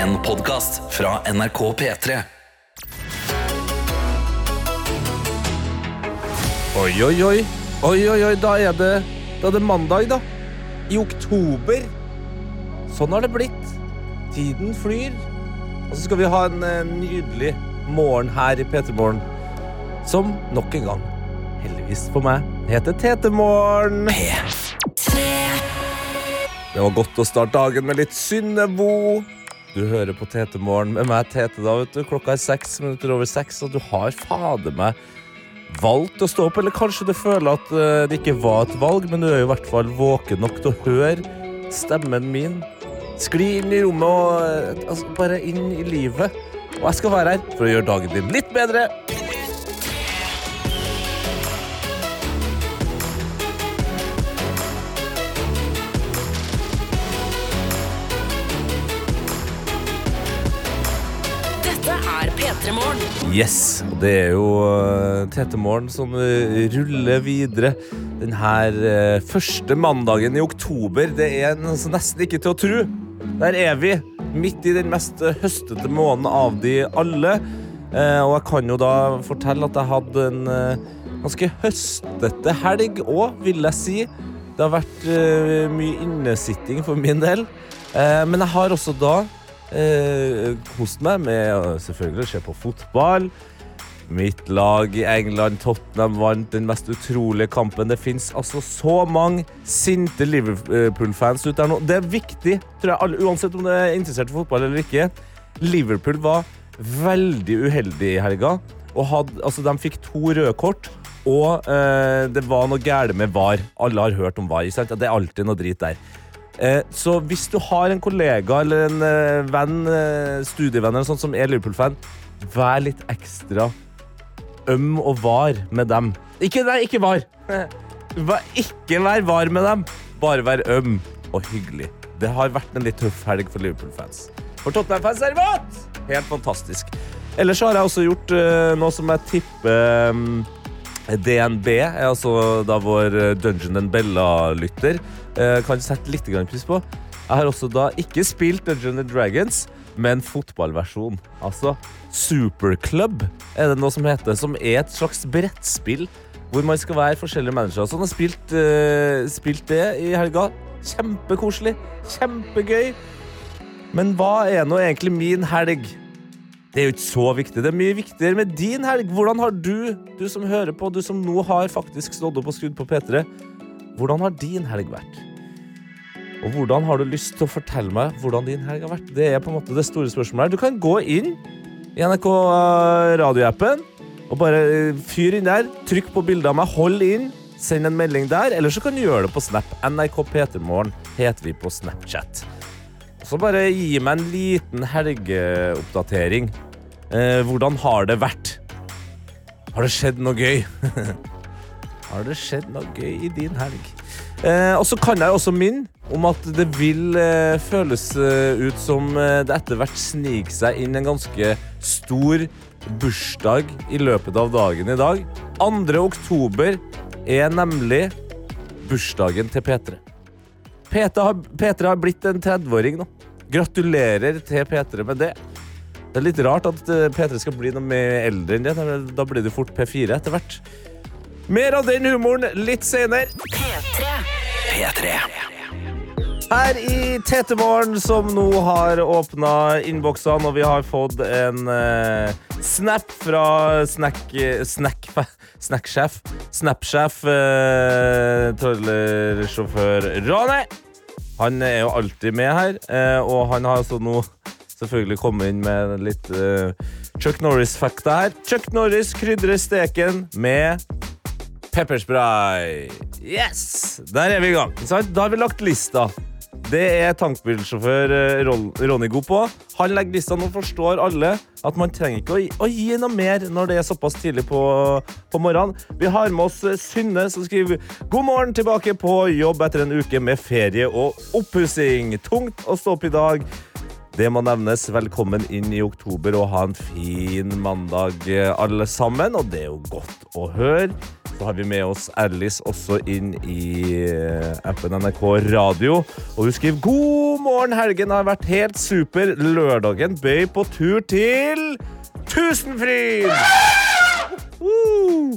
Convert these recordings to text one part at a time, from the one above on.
En podkast fra NRK P3. Oi, oi, oi. Oi, oi, oi, da er det, da er det mandag, da. I oktober. Sånn har det blitt. Tiden flyr. Og så skal vi ha en eh, nydelig morgen her i P3 Morgen. Som nok en gang, heldigvis for meg, heter Tete-morgen. Det var godt å starte dagen med litt Synnebo. Du hører på Tete-morgen med meg, Tete, da, vet du. Klokka er seks minutter over seks, og du har fader meg valgt å stå opp, eller kanskje du føler at eh, det ikke var et valg, men du er jo i hvert fall våken nok til å høre stemmen min. Skli inn i rommet og eh, altså, bare inn i livet. Og jeg skal være her for å gjøre dagen din litt bedre. Yes, og det er jo uh, Tete Morgen som eh, ruller videre den her eh, første mandagen i oktober. Det er altså nesten ikke til å tro. Der er vi, midt i den mest eh, høstete måneden av de alle. Eh, og jeg kan jo da fortelle at jeg hadde en eh, ganske høstete helg òg, vil jeg si. Det har vært eh, mye innesitting for min del. Eh, men jeg har også da eh, kost meg med å se på fotball. Mitt lag i England, Tottenham, vant den mest utrolige kampen. Det fins altså så mange sinte Liverpool-fans ute der nå. Det er viktig, tror jeg, uansett om du er interessert i fotball eller ikke. Liverpool var veldig uheldig i helga. Og hadde, altså, de fikk to røde kort, og eh, det var noe galt med VAR. Alle har hørt om VAR. ikke sant? Det er alltid noe drit der. Eh, Så hvis du har en kollega eller en eh, venn, eh, studievenn eller sånt som er Liverpool-fan, vær litt ekstra øm og var med dem. Ikke, nei, ikke var. Ikke vær var med dem. Bare vær øm og hyggelig. Det har vært en litt tøff helg for Liverpool-fans. For Tottenham-fans er det vått! helt fantastisk. Ellers har jeg også gjort noe som jeg tipper DNB altså da vår Dungeon and Bella-lytter kan sette litt pris på. Jeg har også da ikke spilt Dungeon and Dragons, men fotballversjon. Altså Superclub er det noe som heter, som er et slags brettspill hvor man skal være forskjellige mennesker. Så jeg har spilt, uh, spilt det i helga. Kjempekoselig. Kjempegøy. Men hva er nå egentlig min helg? Det er jo ikke så viktig. Det er mye viktigere med din helg. Hvordan har du, du som hører på, du som nå har faktisk stått opp og skrudd på P3, hvordan har din helg vært? Og hvordan har du lyst til å fortelle meg hvordan din helg har vært? Det er på en måte det store spørsmålet. Du kan gå inn i NRK radioappen og bare eh, fyr inn der. Trykk på bildet av meg, hold inn, send en melding der. Eller så kan du gjøre det på Snap. NRK P3morgen heter vi på Snapchat. Så bare gi meg en liten helgeoppdatering. Eh, hvordan har det vært? Har det skjedd noe gøy? har det skjedd noe gøy i din helg? Eh, og så kan jeg også minne om at det vil eh, føles eh, ut som eh, det etter hvert sniker seg inn en ganske stor bursdag i løpet av dagen i dag. 2. oktober er nemlig bursdagen til P3. P3 har, P3 har blitt en 30-åring nå. Gratulerer til P3 med det. Det er litt rart at eh, P3 skal bli noe mer eldre enn det. Da blir det fort P4 etter hvert. Mer av den humoren litt senere. P3. P3. Her i Tetemorgen, som nå har åpna innboksene, og vi har fått en eh, snap fra snack... snack Snacksjef. Snapsjef. Eh, Trollersjåfør Rane. Han er jo alltid med her, eh, og han har altså nå selvfølgelig kommet inn med litt eh, Chuck Norris-fakta her. Chuck Norris krydrer steken med pepperspray. Yes! Der er vi i gang. Da har vi lagt lista. Det er tankbilsjåfør eh, Ronny god på. Han legger lista, nå forstår alle at man trenger ikke å å gi noe mer når det er såpass tidlig på, på morgenen. Vi har med oss eh, Synne, som skriver God morgen tilbake på jobb etter en uke med ferie og oppussing. Tungt å stå opp i dag. Det må nevnes. Velkommen inn i oktober og ha en fin mandag, eh, alle sammen. Og det er jo godt å høre. Så har vi med oss Alice også inn i eh, appen NRK Radio. Og hun skriver god morgen, helgen har vært helt super. Lørdagen bøy på tur til Tusenfryd! Uh!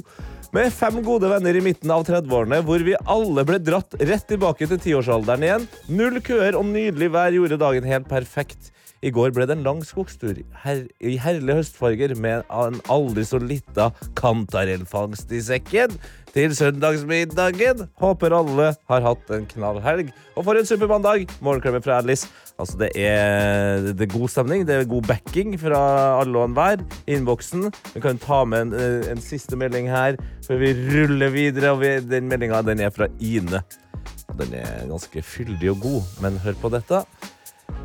Med fem gode venner i midten av 30-årene, hvor vi alle ble dratt rett tilbake til tiårsalderen igjen. Null køer og nydelig vær gjorde dagen helt perfekt. I går ble det en lang skogstur her, i herlige høstfarger med en aldri så lita kantarellfangst i sekken. Til søndagsmiddagen. Håper alle har hatt en knallhelg. Og for en supermandag! Morgenklemmer fra Alice. Altså, det er, det er god stemning. Det er god backing fra alle og enhver. Innboksen. Vi kan ta med en, eh, en siste melding her før vi ruller videre. Og vi, den meldinga er fra Ine. Den er ganske fyldig og god, men hør på dette.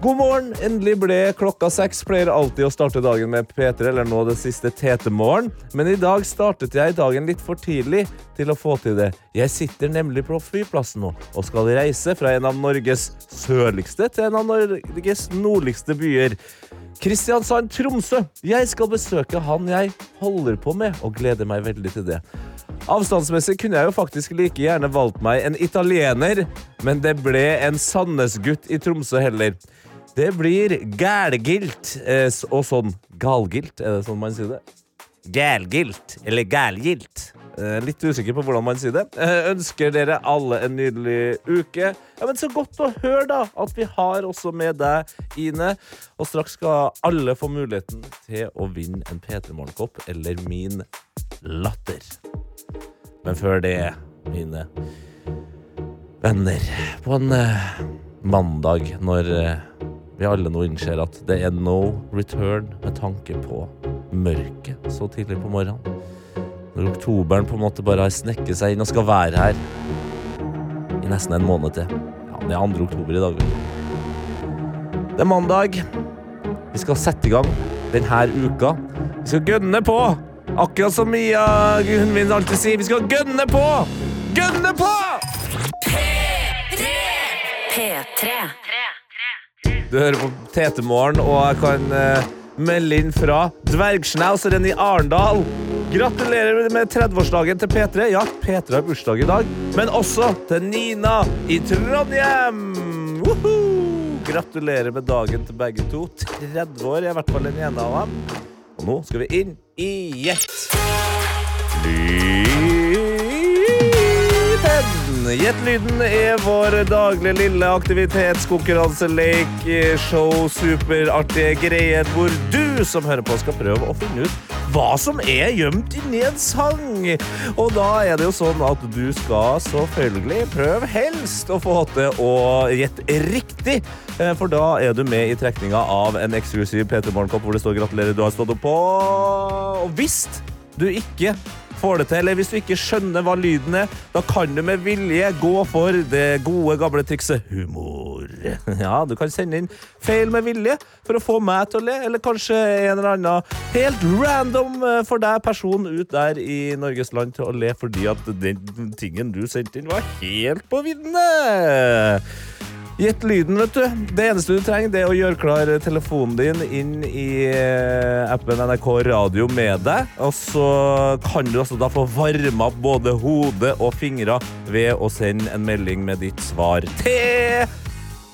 God morgen! Endelig ble klokka seks. Pleier alltid å starte dagen med P3, eller nå det siste TT-morgen. Men i dag startet jeg dagen litt for tidlig til å få til det. Jeg sitter nemlig på flyplassen nå og skal reise fra en av Norges sørligste til en av Norges nordligste byer. Kristiansand-Tromsø. Jeg skal besøke han jeg holder på med, og gleder meg veldig til det. Avstandsmessig kunne jeg jo faktisk like gjerne valgt meg en italiener, men det ble en Sandnes-gutt i Tromsø heller. Det blir gælgilt eh, og sånn. Galgilt, er det sånn man sier det? Gælgilt, eller gælgilt. Eh, litt usikker på hvordan man sier det. Eh, ønsker dere alle en nydelig uke. Ja, men Så godt å høre, da, at vi har også med deg, Ine. Og straks skal alle få muligheten til å vinne en P3 Morgenkopp eller min latter. Men før det, mine venner, på en uh, mandag når uh, vi alle nå innser at det er no return med tanke på mørket så tidlig på morgenen. Når oktoberen på en måte bare har snekket seg inn og skal være her i nesten en måned til. Ja, det er 2. oktober i dag. Det er mandag. Vi skal sette i gang denne uka. Vi skal gønne på! Akkurat som Mia hun min alltid sier, vi skal gønne på! Gønne på! P3. Du hører på TT-morgen, og jeg kan eh, melde inn fra dvergsnauseren i Arendal. Gratulerer med 30-årsdagen til P3. Ja, P3 har bursdag i dag. Men også til Nina i Trondheim. Woohoo! Gratulerer med dagen til begge to. 30 år er i hvert fall den ene av dem. Og nå skal vi inn i Gjett. Lyden. Gjett lyden er vår daglige lille aktivitetskonkurranselek, show, superartige greier hvor du som hører på skal prøve å finne ut hva som er gjemt inni en sang. Og da er det jo sånn at du skal selvfølgelig prøve helst å få til å gjette riktig. Eh, For da er du med i trekninga av en eksklusiv P3 Morgenkopp hvor det står 'gratulerer, du har stått opp på'. Og hvis du ikke får det til, eller hvis du ikke skjønner hva lyden er, da kan du med vilje gå for det gode, gamle trikset humor. Ja, du kan sende inn feil med vilje for å få meg til å le, eller kanskje en eller annen helt random eh, for deg person ut der i Norges land til å le fordi at den tingen du sendte inn, var helt på viddene. Gjett lyden, vet du. Det eneste du trenger, det er å gjøre klar telefonen din inn i eh, appen NRK Radio med deg. Og så kan du altså da få varma opp både hode og fingre ved å sende en melding med ditt svar til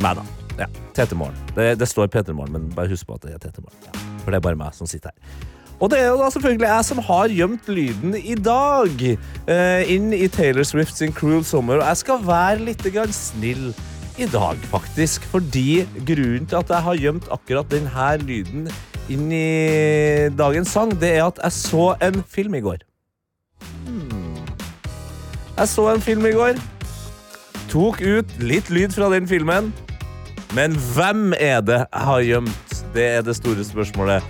meg, da. Ja, TT-morgen. Det, det står P3morgen, men bare husk på at det er TT-morgen. Ja, for det er bare meg som sitter her. Og det er jo da selvfølgelig jeg som har gjemt lyden i dag. Eh, inn i Taylor Swift sin Cruel Summer. Og jeg skal være litt snill i dag, faktisk. Fordi grunnen til at jeg har gjemt akkurat denne lyden inn i dagens sang, det er at jeg så en film i går. Hmm. Jeg så en film i går. Tok ut litt lyd fra den filmen. Men hvem er det jeg har gjemt? Det er det store spørsmålet.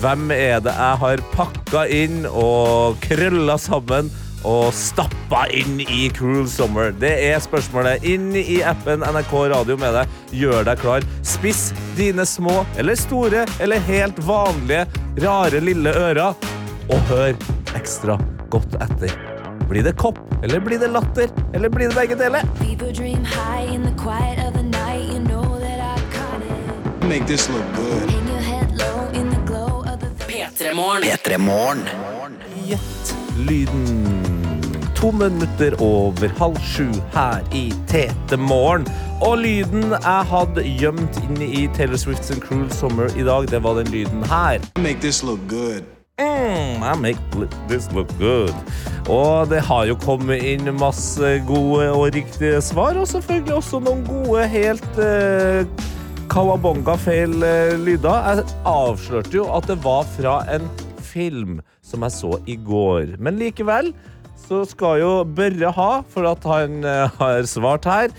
Hvem er det jeg har pakka inn og krølla sammen og stappa inn i Cruel Summer? Det er spørsmålet. Inn i appen NRK Radio med deg. Gjør deg klar. Spiss dine små eller store eller helt vanlige, rare lille ører, og hør ekstra godt etter. Blir det kopp, eller blir det latter, eller blir det begge deler? You know that I caught it. Make this look good. Hang your head low in the glow of the P3 Morgen. P3 Morgen. Gjett lyden. To minutter over halv sju her i Tete Morgen. Og lyden jeg hadde gjemt inne i Taylor Swifts and Cruel Summer i dag, det var den lyden her. Make this look good. Mm, I make this look good. Og det har jo kommet inn masse gode og riktige svar, og selvfølgelig også noen gode, helt eh, kawabonga-feil eh, lyder. Jeg avslørte jo at det var fra en film som jeg så i går. Men likevel så skal jo Børre ha, for at han eh, har svart her.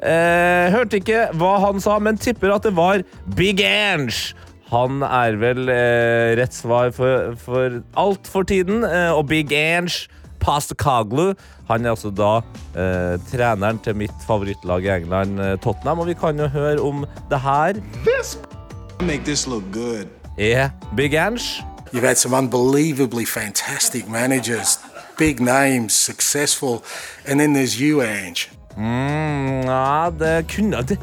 Eh, hørte ikke hva han sa, men tipper at det var Big Ange. Han er vel eh, rett svar for, for alt for tiden. Eh, og Big Ange Pastakaglu Han er altså da eh, treneren til mitt favorittlag i England, eh, Tottenham. Og vi kan jo høre om det her Make this look good. er Big Ange. You've had some unbelievably fantastic managers, big names, successful, and then there's you, Ange. Mm, ja, det kunne det,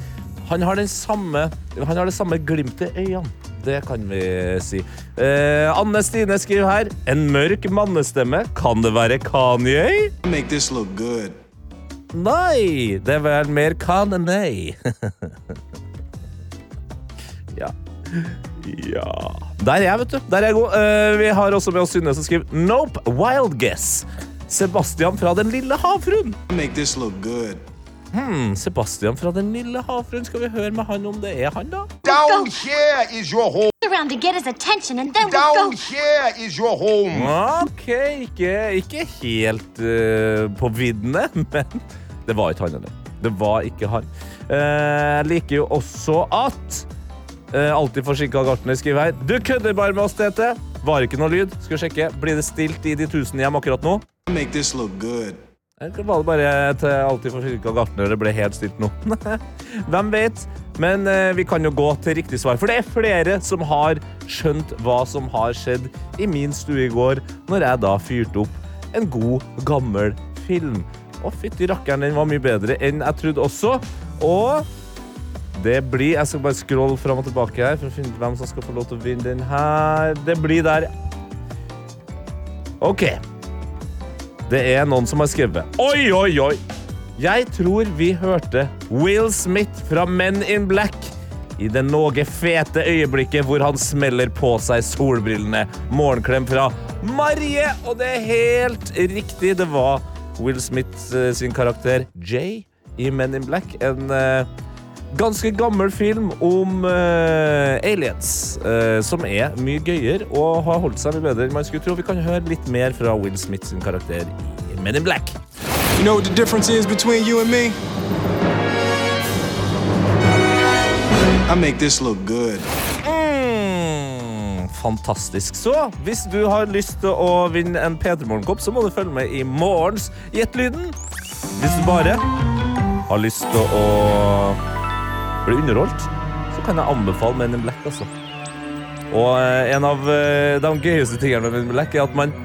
Han har den samme Han har det samme glimtet i øynene. Det kan vi si. Eh, Anne Stine skriver her En mørk mannestemme. Kan det være Kanye? Make this look good. Nei, det er vel mer Kanye. ja. Ja Der er jeg, vet du. Der er jeg god. Uh, vi har også med oss Synne som skriver Nope, wild guess. Sebastian fra Den lille havfruen. Make this look good. Hmm, Sebastian fra Den lille havfruen. Skal vi høre med han om det er han, da? Down here is your home. around to get his attention, and then Down here is your home. Ok, ikke, ikke helt uh, på viddene, men det var ikke han heller. Det var ikke han. Jeg Jeg liker jo også at eh, Alltid forsinka gartner skriver her. Du kødder bare med oss, Tete. Var ikke noe lyd. Skal sjekke. Blir det stilt i de tusen hjem akkurat nå? Make this look good. Eller var det bare til Alltid forsinka gartner det ble helt stilt nå? Hvem vet? Men eh, vi kan jo gå til riktig svar, for det er flere som har skjønt hva som har skjedd i min stue i går, når jeg da fyrte opp en god, gammel film. Å, fytti rakkeren, den var mye bedre enn jeg trodde også. Og det blir Jeg skal bare scrolle fram og tilbake her for å finne ut hvem som skal få lov til å vinne den her. Det blir der. OK. Det er noen som har skrevet Oi, oi, oi! Jeg tror vi hørte Will Smith fra Men in Black i det noe fete øyeblikket hvor han smeller på seg solbrillene. Morgenklem fra Marie, og det er helt riktig. Det var Will Smith eh, sin karakter Jay i Men in Black. En eh, ganske gammel film om uh, aliens, uh, som er mye gøyere og har holdt seg mye bedre enn man skulle tro. Vi kan høre litt mer fra Will Smith sin karakter i Men in Black. You know what the difference is between you and me? I make this look good. Mm, fantastisk. Så hvis du har lyst til å vinne en P3 Morgenkopp, så må du følge med i morgens Gjett-lyden. Hvis du bare har lyst til å bli underholdt, så kan jeg anbefale Men in Black, altså. Og eh, en av eh, de gøyeste tingene med Men in Black er at man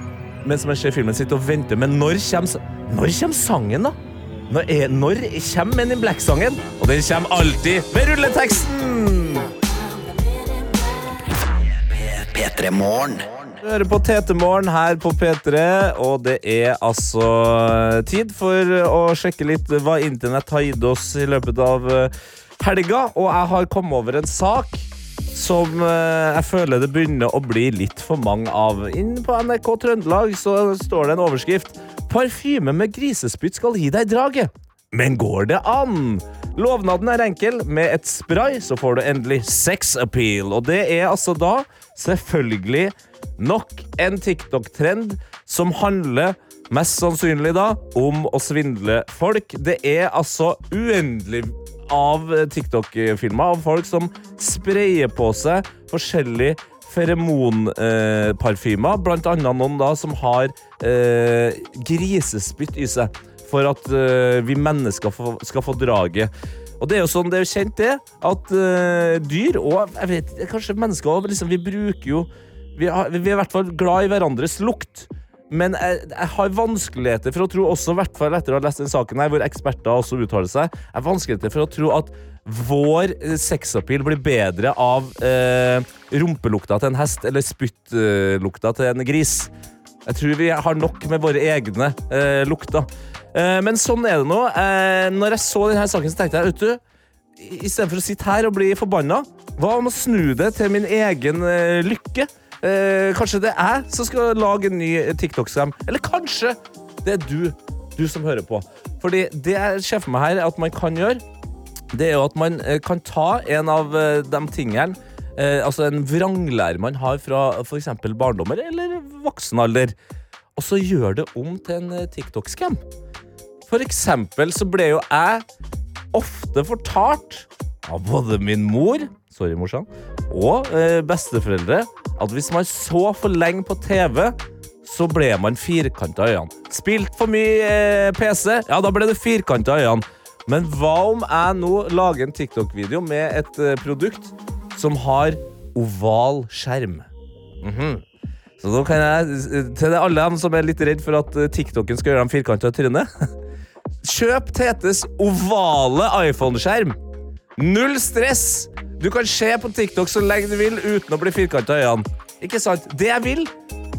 mens man ser filmen, sitter og venter. Men når kommer, når kommer sangen, da? Når, er, når kommer Men in Black-sangen? Og den kommer alltid ved rulleteksten! P3 Morgen. Du hører på Tetemorgen her på P3, og det er altså tid for å sjekke litt hva internett har gitt oss i løpet av eh, helga. Og jeg har kommet over en sak som eh, jeg føler det begynner å bli litt for mange av. Inn på NRK Trøndelag så står det en overskrift. Parfyme med grisespytt skal gi deg draget. Men går det an? Lovnaden er enkel. Med et spray så får du endelig sex appeal. Og det er altså da selvfølgelig nok en TikTok-trend som handler mest sannsynlig da om å svindle folk. Det er altså uendelig av TikTok-filmer av folk som sprayer på seg forskjellige eh, blant annet noen da som har eh, grisespytt i seg, for at eh, vi mennesker få- skal få draget. Og det er jo sånn, det er jo kjent det, at eh, dyr, og jeg vet, kanskje mennesker også, liksom, vi bruker jo, vi, har, vi er i hvert fall glad i hverandres lukt. Men jeg, jeg har vanskeligheter for å tro, også hvert fall etter å ha lest den saken her, hvor eksperter også uttaler seg, jeg har vanskeligheter for å tro at vår sexappeal blir bedre av eh, rumpelukta til en hest eller spyttlukta til en gris. Jeg tror vi har nok med våre egne eh, lukter. Eh, men sånn er det nå. Eh, når jeg så denne saken, så tenkte jeg vet du, i stedet for å sitte her og bli forbanna, hva om å snu det til min egen eh, lykke? Eh, kanskje det er jeg som skal lage en ny TikTok-skam? Eller kanskje det er du, du som hører på. Fordi det jeg ser for meg her at man kan gjøre, det er jo at man eh, kan ta en av eh, de tingene eh, Altså en vranglære man har fra f.eks. barndommer eller voksen alder, og så gjør det om til en eh, TikTok-skam. For eksempel så ble jo jeg ofte fortalt av både min mor Sorry, morsan. Og eh, besteforeldre at hvis man så for lenge på TV, så ble man firkanta i øynene. Spilt for mye eh, PC, ja, da ble det firkanta i øynene. Men hva om jeg nå lager en TikTok-video med et eh, produkt som har oval skjerm? Mhm. Så da kan jeg, eh, til alle dem som er litt redd for at eh, TikToken skal gjøre dem firkanta i trynet Kjøp Tetes ovale iPhone-skjerm. Null stress! Du kan se på TikTok så lenge du vil uten å bli firkanta i øynene. Ikke sant? Det jeg vil,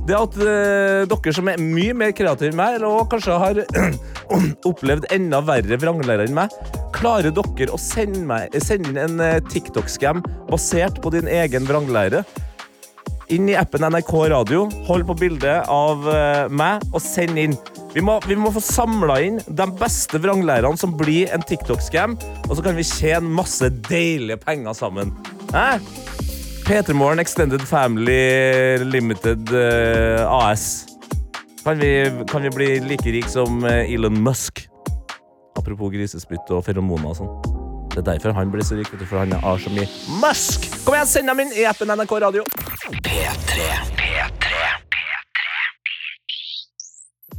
det er at eh, dere som er mye mer kreative enn meg, og kanskje har opplevd enda verre vranglære enn meg, klarer dere å sende, meg, sende inn en eh, TikTok-skam basert på din egen vranglære? Inn i appen NRK Radio, hold på bildet av eh, meg og send inn. Vi må, vi må få samla inn de beste vranglærerne som blir en TikTok-scam, og så kan vi tjene masse deilige penger sammen. Hæ? P3 Morgen Extended Family Limited uh, AS. Kan vi, kan vi bli like rik som eh, Elon Musk? Apropos grisespytt og feromoner og sånn. Det er derfor han blir så rik, for han har så mye musk. Kom igjen, send dem inn i appen NRK Radio. P3. P3.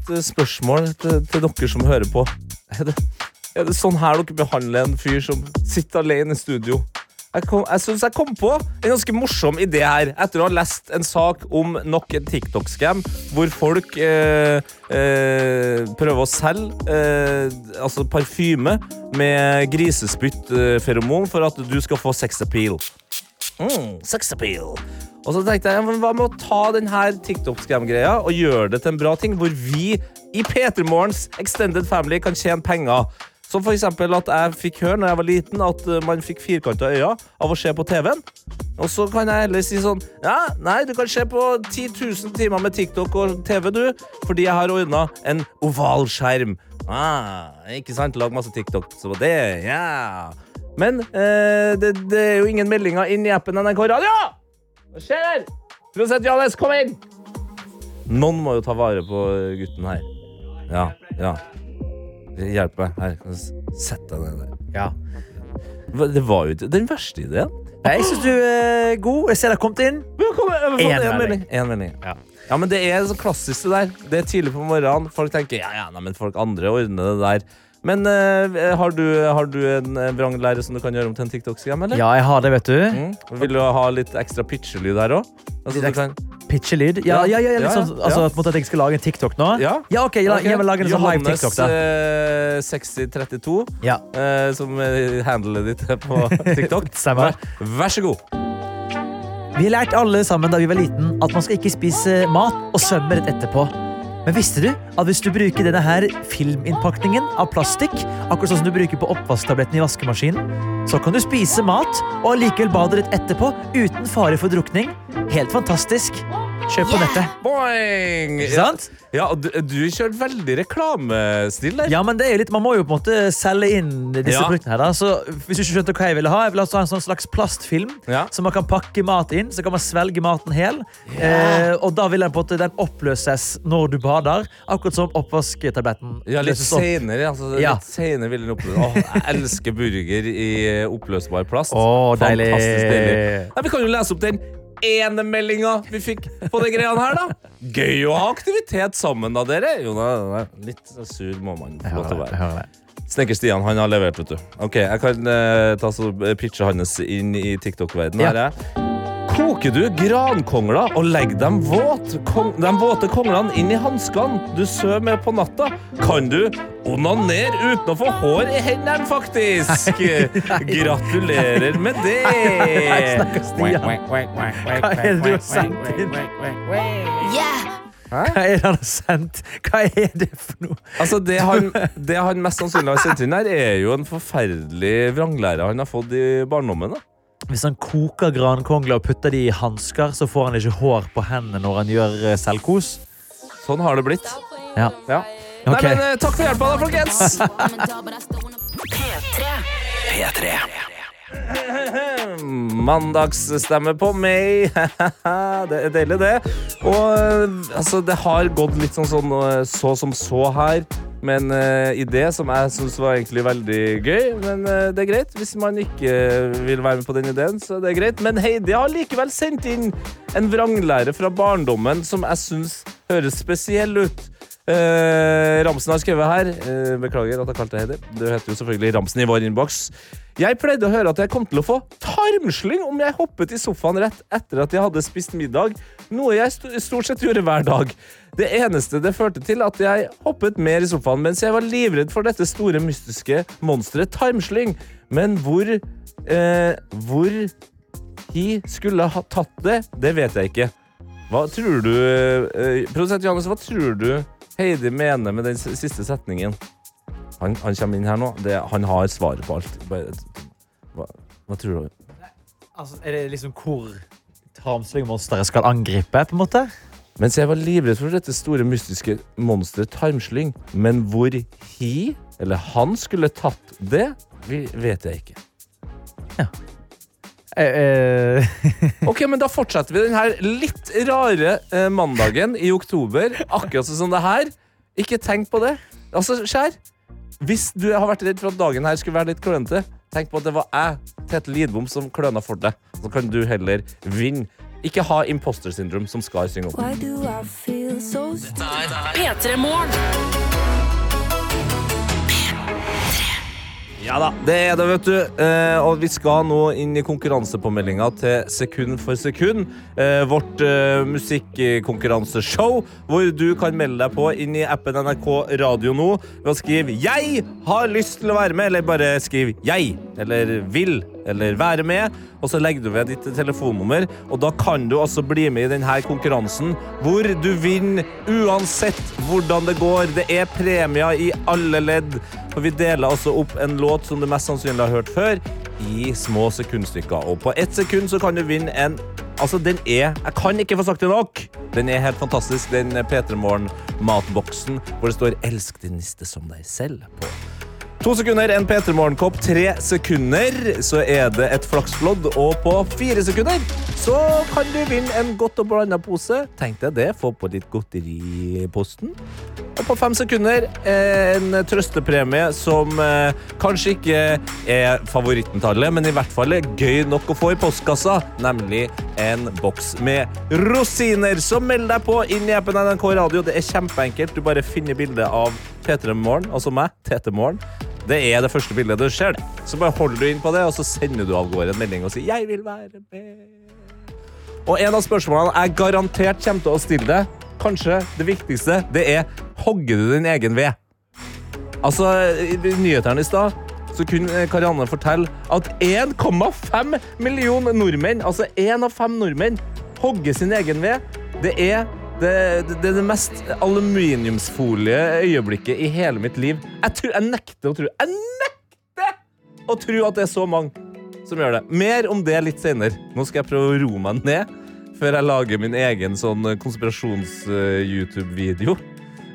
Et spørsmål til, til dere som hører på. Er det, er det sånn her dere behandler en fyr som sitter alene i studio? Jeg, jeg synes jeg kom på en ganske morsom idé her, etter å ha lest en sak om nok en TikTok-scam, hvor folk eh, eh, prøver å selge eh, altså parfyme med grisespytt-feromon for at du skal få sex appeal. Mm, sex appeal. Og så tenkte jeg, hva med å ta denne TikTok-scam-greia og gjøre det til en bra ting, hvor vi i P3 Morgens Extended Family kan tjene penger. Som eksempel at jeg fikk høre når jeg var liten at uh, man fikk firkanta øyne av å se på TV-en. Og så kan jeg heller si sånn Ja, nei, du kan se på 10 000 timer med TikTok og TV, du, fordi jeg har ordna en oval skjerm. Ah, ikke sant? Lag masse TikTok. Så det, ja. Men eh, det, det er jo ingen meldinger inn i appen NRK Radio! Hva skjer? Prosent Johannes, kom inn! Noen må jo ta vare på gutten her. Ja, ja. Hjelp meg. Her, sett deg ned der. Ja. Det var jo den verste ideen. Jeg syns du er god. Jeg ser deg har kommet inn. En melding. En melding. Ja. Ja, men det er så klassisk det der. Det er tidlig på morgenen. Folk tenker ja, ja, nei, men folk andre ordner det der. Men uh, har, du, har du en eh, vranglære som du kan gjøre om til en TikTok-skam, eller? Ja, jeg har det, vet du. Mm. Vil du ha litt ekstra pitchelyd her òg? Altså, kan- Pitchelyd. Ja, ja, ja, ja. altså, at jeg skal lage en TikTok nå? Ja. ok, la, okay. jeg vil lage en sånn live TikTok, da. Johannes eh, 6032, Ja. eh, som eh, handlet ditt på TikTok. Vær, vær så god. Vi lærte alle sammen da vi var liten at man skal ikke spise mat og svømme rett etterpå. Men visste du at hvis du bruker denne her filminnpakningen av plastikk, akkurat sånn som du bruker på oppvasktabletten i vaskemaskinen, så kan du spise mat og allikevel bade litt etterpå uten fare for drukning. Helt fantastisk. Kjøp på nettet. Boing! Ikke sant? Ja, du, du kjørte veldig reklamestil der. Ja, men det er jo litt, Man må jo på en måte selge inn disse Ja. produktene. her da. Så Hvis du ikke skjønte hva jeg ville ha, jeg ville altså ha en sånn slags plastfilm Ja. som man kan pakke mat inn. Så kan man svelge maten hel. Eh, og da vil den på en måte den oppløses når du bader. Akkurat som oppvasktabletten. Ja, litt løses opp. senere. Altså, Ja. litt senere vil den oppløse. Åh, jeg elsker burger i oppløsbar plast. Oh, deilig. Deilig. Nei, vi kan jo lese opp den ene meldinga vi fikk på de greiene her, da. Gøy å ha aktivitet sammen, da, dere. Jo, nei, nei. litt sur må man få lov til å være. Snekker Stian han har levert, vet du. Ok, Jeg kan uh, ta så pitche hans inn i TikTok-verdenen. Ja. Her er Koker du grankongler og legger dem våt, kong, de våte konglene inn i hanskene du sover med på natta, kan du onanere uten å få hår i hendene, faktisk! Gratulerer med det! Nei, snakker Stian. Hva er det du har sendt inn? Yeah, Hva er det han har sendt? Hva er det for noe? Altså, det han, det han mest sannsynlig har sendt inn her, er jo en forferdelig vranglære han har fått i barndommen. da. Hvis han koker grankongler og putter de i hansker, så får han ikke hår på hendene når han gjør eh, selvkos. Sånn har det blitt. Ja. Ja. Okay. Nei, men eh, Takk for hjelpa, da, folkens! P3. P3. Mandagsstemme på meg. det er deilig, det. Og eh, altså, det har gått litt sånn, sånn så som så her. Med en uh, idé som jeg syns var egentlig veldig gøy. Men uh, det er greit. Hvis man ikke vil være med på den ideen, så det er greit. Men Heidi har likevel sendt inn en vranglære fra barndommen som jeg syns høres spesiell ut. Eh, Ramsen har skrevet her eh, Beklager at jeg kalte deg Heidi. Du heter jo selvfølgelig Ramsen i vår innboks. Jeg pleide å høre at jeg kom til å få tarmslyng om jeg hoppet i sofaen rett etter at jeg hadde spist middag, noe jeg st stort sett gjorde hver dag. Det eneste det førte til at jeg hoppet mer i sofaen mens jeg var livredd for dette store mystiske monsteret tarmslyng. Men hvor eh, Hvor hi skulle ha tatt det, det vet jeg ikke. Hva tror du eh, Produsent Johannes, hva tror du Heidi mener med den siste setningen? Han, han kommer inn her nå. Det, han har svaret på alt. Bare, hva, hva tror du? Altså, er det liksom hvor tarmslyngmonsteret skal angripe, på en måte? Mens jeg var livredd for dette store mystiske monsteret tarmslyng, men hvor he, eller han, skulle tatt det, vi- vet jeg ikke. Eh, Ok, men Da fortsetter vi den her litt rare eh, mandagen i oktober. Akkurat sånn som det her. Ikke tenk på det. Altså, skjær. Hvis du har vært redd for at dagen her skulle være litt klønete, tenk på at det var jeg, Tete Lidbom, som kløna for deg. Så kan du heller vinne. Ikke ha imposter syndrom, som Skar synger om. Why do I feel so P3 Morgen. Ja da, det er det, vet du. Eh, og vi skal nå inn i konkurransepåmeldinga til Sekund for sekund. Eh, vårt eh, musikkonkurranseshow, hvor du kan melde deg på inn i appen NRK Radio nå ved å skrive 'Jeg har lyst til å være med', eller bare skriv 'Jeg', eller 'vil', eller 'være med'. Og så legger du ved ditt telefonnummer, og da kan du altså bli med i denne konkurransen, hvor du vinner uansett hvordan det går. Det er premier i alle ledd. For vi deler altså opp en låt som du mest sannsynlig har hørt før, i små sekundstykker. Og på ett sekund så kan du vinne en Altså, den er Jeg kan ikke få sagt det nok! Den er helt fantastisk, den P3 Morgen-matboksen hvor det står 'Elsk din niste som deg selv' på. To sekunder, en P3 Morgenkopp. Tre sekunder, så er det et flaksflodd. Og på fire sekunder så kan du vinne en godt og blanda pose. Tenk deg det. Få på litt godteri i posten. Og på fem sekunder en trøstepremie som eh, kanskje ikke er favoritten til alle, men i hvert fall er gøy nok å få i postkassa, nemlig en boks med rosiner. Så meld deg på inn i appen NRK Radio. Det er kjempeenkelt. Du bare finner bildet av P3 Morgen, altså meg, Tete Morgen. Det er det første bildet du ser. Så bare holder du inn på det, og så sender du av gårde en melding og sier 'Jeg vil være med'. Og en av spørsmålene jeg garantert kommer til å stille deg, kanskje det viktigste, det er hogger du din egen ved? Altså, I nyhetene i stad så kunne Karianne fortelle at 1,5 million nordmenn, altså én av fem nordmenn, hogger sin egen ved. Det er det, det, er det mest aluminiumsfolie øyeblikket i hele mitt liv. Jeg, tror, jeg nekter å tro Jeg nekter å tro at det er så mange som gjør det. Mer om det litt senere. Nå skal jeg prøve å roe meg ned før jeg lager min egen sånn konspirasjons-YouTube-video.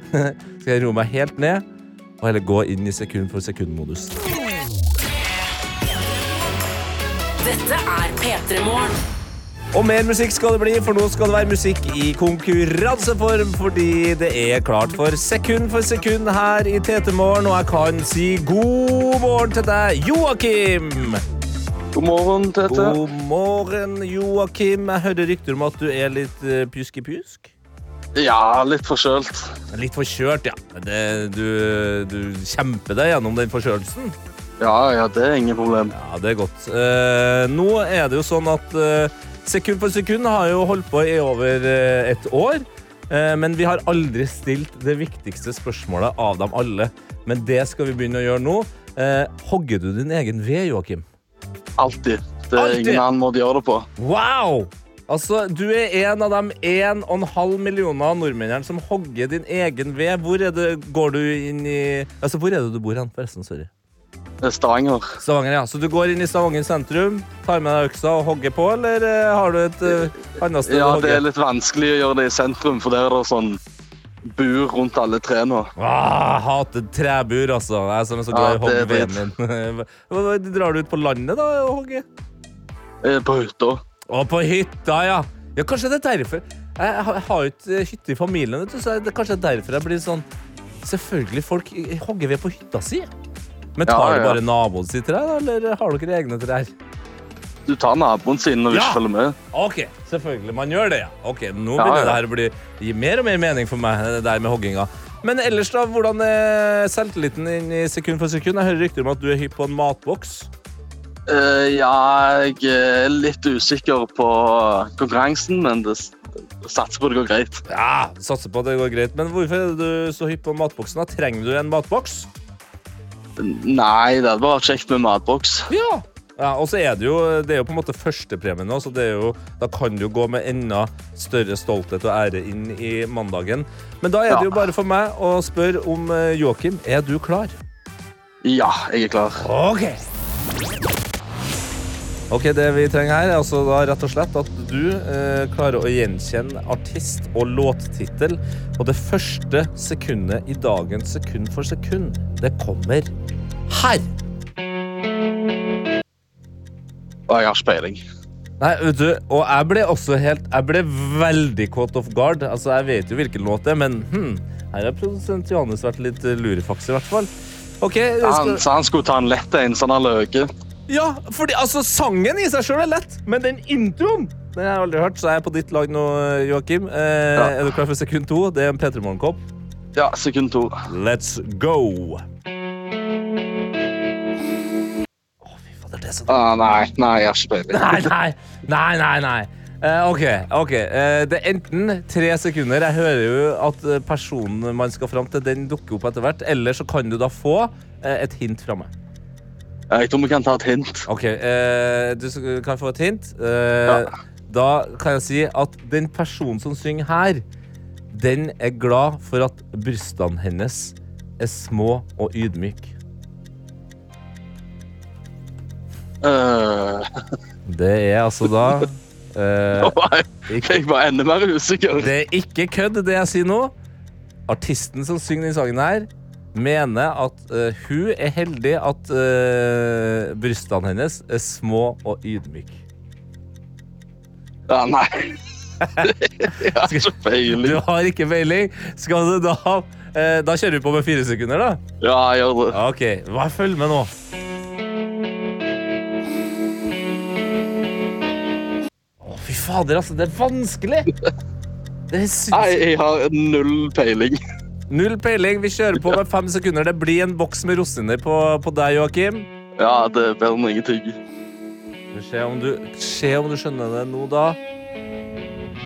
skal jeg roe meg helt ned og heller gå inn i sekund for sekund-modus. Dette er P3 Morgen. Og mer musikk skal det bli, for nå skal det være musikk i konkurranseform. Fordi det er klart for sekund for sekund her i TT Morgen, og jeg kan si god morgen til deg, Joakim. God morgen, Tete. God morgen, Joakim. Jeg hørte rykter om at du er litt pjuskepjusk? pjusk-pjusk. Ja, litt forkjølt. Litt forkjølt, ja. Det, du, du kjemper deg gjennom den forkjølelsen. Ja, ja, det er ingen problem. Ja, det er godt. Uh, nå er det jo sånn at eh, Sekund for sekund har jo holdt på i over eh, et år. Eh, men vi har aldri stilt det viktigste spørsmålet av dem alle. Men det skal vi begynne å gjøre nå. Eh, hogger du din egen ved, Joakim? Alltid. Det er Altid. ingen annen måte å gjøre det på. Wow! Altså, Du er en av de 1,5 millioner nordmennene som hogger din egen ved. Hvor er det, går du inn i Altså, Hvor er det du bor hen, forresten? Sorry. Stavanger. Stavanger, ja. Så du går inn i Stavanger sentrum, tar med deg øksa og hogger på, eller eh, har du et uh, annet sted Ja, å det er litt vanskelig å gjøre det i sentrum, for der er det sånn bur rundt alle trærne. Ah, hater trebur, altså. Jeg er sånn så glad i å Ja, hogge er veden min. Drar du ut på landet da og hogger? Eh, På hytta. Å, på hytta, ja. Ja, Kanskje det er derfor. Jeg har, jo ikke hytte i familien, vet du, så det, kanskje er derfor jeg blir sånn Selvfølgelig, folk hogger ved på hytta si. Men tar ja. det bare naboen sitt trær, eller har dere egne trær? Du tar naboen sin når du Ja. ikke følger med. Ok, selvfølgelig. Man gjør det, ja. Ok, Nå Ja, begynner ja. det her å bli, gi mer og mer mening for meg, det der med hogginga. Men ellers, da, hvordan er selvtilliten din i sekund for sekund? Jeg hører rykter om at du er hypp på en matboks. Uh, ja, jeg er litt usikker på konkurransen, men det, det satser på det går greit. Ja, Satser på at det går greit. Men hvorfor er du så hypp på matboksen? da? Trenger du en matboks? Nei, det hadde vært kjekt med matboks. Ja. ja og så er det jo, det er jo på en måte førstepremien nå, så det er jo, da kan du gå med enda større stolthet og ære inn i mandagen. Men da er det Ja. jo bare for meg å spørre om eh, Joakim, er du klar? Ja, jeg er klar. Ok. Ok, Det vi trenger her, er altså da rett og slett at du eh, klarer å gjenkjenne artist og låttittel. Og det første sekundet i dagens Sekund for sekund, det kommer her. Jeg har speiling. Nei, vet du, og jeg ble også helt Jeg ble veldig caught off guard. Altså, Jeg vet jo hvilken låt det er, men hm, her har produsent Johannes vært litt lurefaks, i hvert fall. Ok, skal... Han han skulle ta en lett en, så han løker. Ja, fordi altså, sangen i seg sjøl er lett, men den introen den har jeg aldri hørt, så jeg er på ditt lag nå, Joakim. Eh, Ja. Er du klar for sekund to? Det er en P3 Morgenkopp. Ja, sekund to. Let's go! Å, fy fader, det er så Ah, nei, nei, jeg har ikke peiling. Nei, nei, nei, nei, nei. Eh, ok, ok. Eh, det er enten tre sekunder. Jeg hører jo at eh, personen man skal fram til, den dukker opp etter hvert. Eller så kan du da få eh, et hint fra meg. Jeg tror vi kan ta et hint. Ok, eh, du kan få et hint. Eh, Ja. Da kan jeg si at den personen som synger her, den er glad for at brystene hennes er små og ydmyke. Uh, Det er altså da eh, jeg var enda mer usikker. Det er ikke kødd, det jeg sier nå. Artisten som synger den sangen her, mener at uh, hun er heldig at uh, brystene hennes er små og ydmyke. Ja, nei. jeg har ikke Du har ikke peiling. Skal du da uh, Da kjører vi på med fire sekunder, da. Ja, jeg gjør det. Ok, hva Følg med nå. Å, fy fader, altså. Det er vanskelig. Det er Nei, jeg har null peiling. Null peiling. Vi kjører på med fem sekunder. Det blir en boks med rosiner på, på deg, Joakim. Ja, det ber om ingenting. Se om, du, se om du skjønner det nå, da.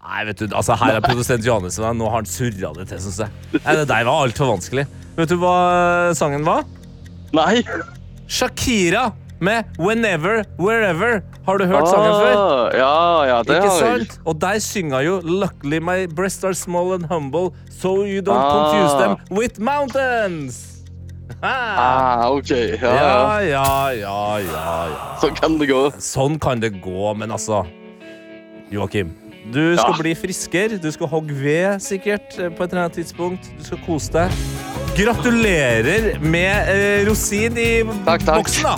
Nei, vet du, altså Her er produsent Johannes, men nå har han surra det til, syns jeg. Nei, Det der var altfor vanskelig. Vet du hva sangen var? Nei. Shakira med 'Whenever, Wherever'. Har du hørt sangen før? Ah, Ja, ja, det Ikke har jeg. sant? Og der synger jo 'Luckily my breasts are small and humble, so you don't Ah. confuse them with mountains'. Ah, OK. Ja, Ja, ja. ja, ja, ja, Sånn kan det gå. Sånn kan det gå, men altså Joakim, du skal Ja. bli friskere. Du skal hogge ved, sikkert, eh, på et eller annet tidspunkt. Du skal kose deg. Gratulerer med eh, rosin i Takk, takk. boksen, da.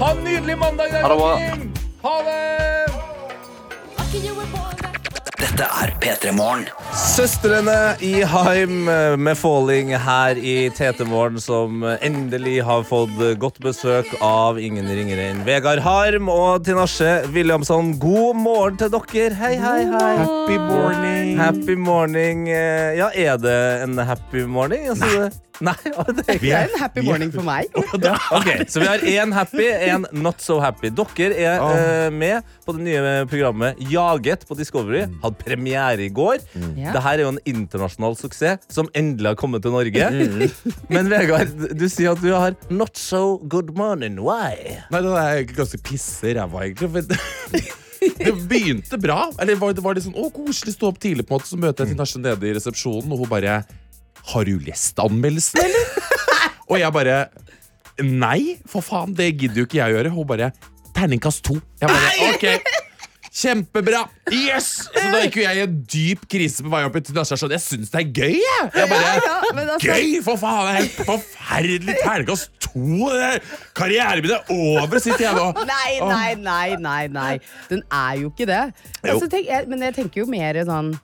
Ha en nydelig mandag. da, Ha det bra. Ha det! Dette er P3 Morgen. Søstrene i Haim eh, med Falling her i TT-morgen, som endelig har fått godt besøk av ingen ringere enn Vegard Harm og Tinashe Williamson. God morgen til dere. Hei, hei, hei. Happy morning. Happy morning. Ja, er det en happy morning? Altså, Nei, å, det er Det er en happy morning for meg. Ok, Så vi har én happy, én not so happy. Dere er eh, med på det nye programmet Jaget på Discovery. Hadde premiere i går. Ja. Dette er jo en internasjonal suksess som endelig har kommet til Norge. Men Vegard, du sier at du har not so good morning. Why? Nei, det er ganske pisse ræva, egentlig. For det begynte bra. Eller var det, var det sånn å, koselig stå opp tidlig, på en måte så møter jeg Tinashe nede i resepsjonen, og hun bare Har du lest anmeldelsen, eller? og jeg bare Nei, for faen, det gidder jo ikke jeg å gjøre. Hun bare Terningkast to. Jeg bare, ok Kjempebra! Yes! Så da gikk jo jeg i en dyp krise på vei opp til Nasha. Sånn, jeg syns det er gøy, jeg! jeg bare, Ja, ja, altså- Gøy, for faen! Det er helt forferdelig terningkast to! er- Karrieren min er over, sitter jeg nå. Nei, nei, nei, nei, nei. Den er jo ikke det. Altså, tenk, jeg, men jeg tenker jo mer sånn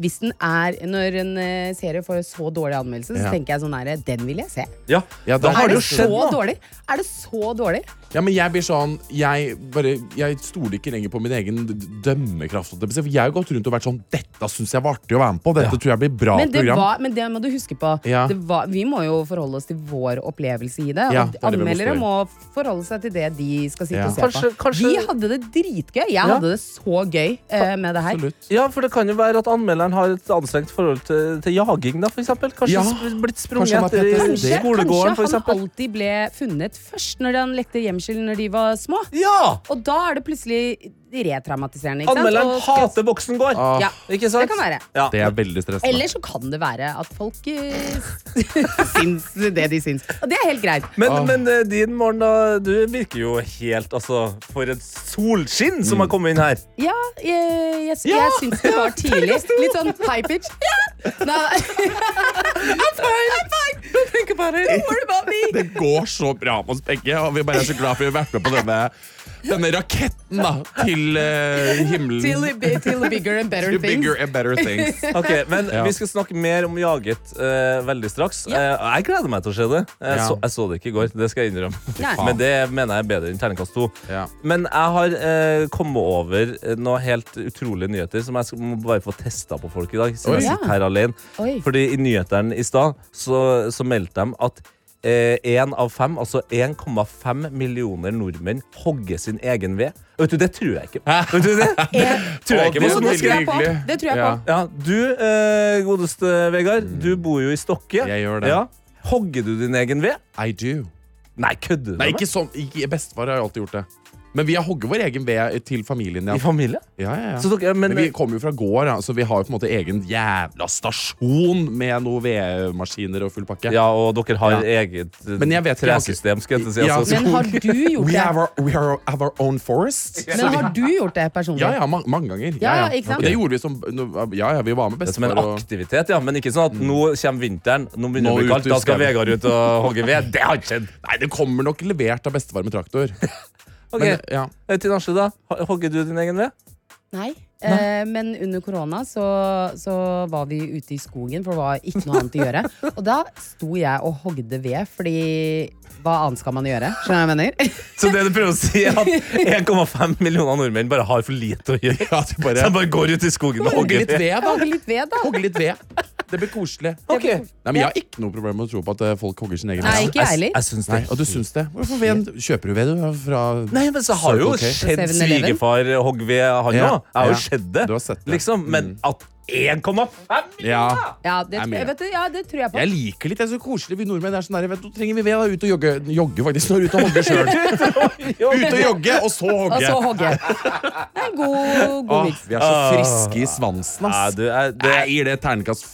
hvis den er, Når en eh, serie får så dårlig anmeldelse, så Ja. tenker jeg sånn her, den vil jeg se. Ja, Ja, da da har Er det jo skjedd så dårlig? Er det så dårlig? Ja, men jeg blir sånn Jeg, bare, jeg stoler ikke lenger på min egen dømmekraft. jeg. For har jo gått rundt og vært sånn Dette syns jeg var artig å være med på. Dette tror jeg blir bra Men det, program. var, men det må du huske på. Ja. Det var, vi må jo forholde oss til vår opplevelse i det. Ja, og det er må anmeldere må forholde seg til det de skal sitte Ja. og se Kanskje- på. kanskje- Vi hadde det dritgøy. Jeg hadde det så gøy uh, med det her. Absolutt. Ja, for det kan jo være at anmelderen har et anstrengt forhold til, til jaging, da, eksempel. Kanskje Ja. blitt sprunget han etter i skolegården, f.eks. Kanskje han alltid ble funnet først når han lekte gjemsel når de var små. Ja! Og da er det plutselig retraumatiserende. Anmelderen Og- hater boksen går. Ah, Ja, Ikke sant? det kan være. Ja. Det er veldig stressende. Eller så kan det være at folk eh, syns det de syns. Og det er helt greit. Men, Ah. men eh, din morgen, da, du virker jo helt altså, For et solskinn som har kommet inn her. Ja, jeg, jeg, Ja! jeg syns det var tidlig. Litt sånn high pitch. Ja! Nei, I'm fine, I'm fine. Don't think about it. Don't worry about me. Det går så bra med oss begge, og vi bare er så glad for å ha vært med på denne, denne raketten da, til uh, himmelen. Til, till bigger and better things. bigger and better things. Okay, men Ja. Vi skal snakke mer om Jaget uh, veldig straks. Eh, jeg gleder meg til å se det. Jeg, Ja. så, jeg så det ikke i går, det skal jeg innrømme. Nei. Men det mener jeg er bedre enn terningkast to. Ja. Men jeg har kommet over noen noe helt utrolige nyheter som jeg skal, må bare få testa på folk i dag. Siden jeg sitter her alene. Oi. Fordi i nyhetene i stad så, så meldte de at én av fem, altså 1,5 millioner nordmenn hogger sin egen ved. Vet du, Det tror jeg ikke. Vet du det? tror jeg ikke det på det tror jeg på. Det tror jeg på. ja, Du, eh, godeste Vegard, du bor jo i Stokke. Jeg gjør det. Ja. Hogger du din egen ved? I do. Nei, kødder du Nei, med ikke sånn. Ikke, bestefar har alltid gjort det. Men vi har hogget vår egen ved til familien. Ja. I familie? Ja, ja, ja. Så dere, men, Men vi kommer jo fra gård, ja, så vi har jo på en måte egen jævla stasjon med noen vedmaskiner og full pakke. ja, og dere har Ja. eget eh, Men jeg vet har tresystem, skal jeg si. Ja, Altså, Men har du gjort We det? have our, we have our own forest. Men har du gjort det personlig? Ja, ja, mange, mange ganger. Ja, ja, ikke sant? Det gjorde vi som Ja, ja, vi var med det er som en aktivitet, ja. Men ikke sånn at nå kommer vinteren, nå begynner det å bli kaldt, da skal. Vegard ut og hogge ved. Det har ikke skjedd. Nei, det kommer nok levert av bestefar med traktor. Ok, Men, ja. Eh, Tinashe, da? Hogger du din egen ved? Nei. Eh, men under korona så, så var vi ute i skogen, for det var ikke noe annet å gjøre. Og da sto jeg og hogde ved, fordi hva annet skal man gjøre? Skjønner jeg mener? Så det du prøver å si, er at 1,5 millioner nordmenn bare har for lite å gjøre? Ja, de Så de bare går ut i skogen og hogger ved? ved, da. Hogge litt ved, da. Hogge litt ved. Det blir koselig. Ok. Nei, men Jeg har ikke noe problem med å tro på at eh, folk hogger sin egen Nei, ikke jeg heller. Jeg syns det. Nei, og du syns det? Hvorfor ved? Kjøper du ved, du? Fra Nei, men så har jo okay. Skjedd 7-Eleven. svigerfar hogg ved, han òg. Ja, Jeg har jo skjedd det. Du har sett det. Liksom, men at 1,5 Ja. Ja, det, tror jeg, vet du, ja, det tror jeg på. Jeg liker litt, det er så koselig. Vi nordmenn er sånn der, vet, du, trenger vi ved, da. Ut og jogge. Jogge, faktisk. Når ut ute og hogge sjøl. Ut og jogge, og så hogge. Og så hogge. Det er en god, god Åh, vi er så friske i svansen, Ja, du er, det, Jeg gir det terningkast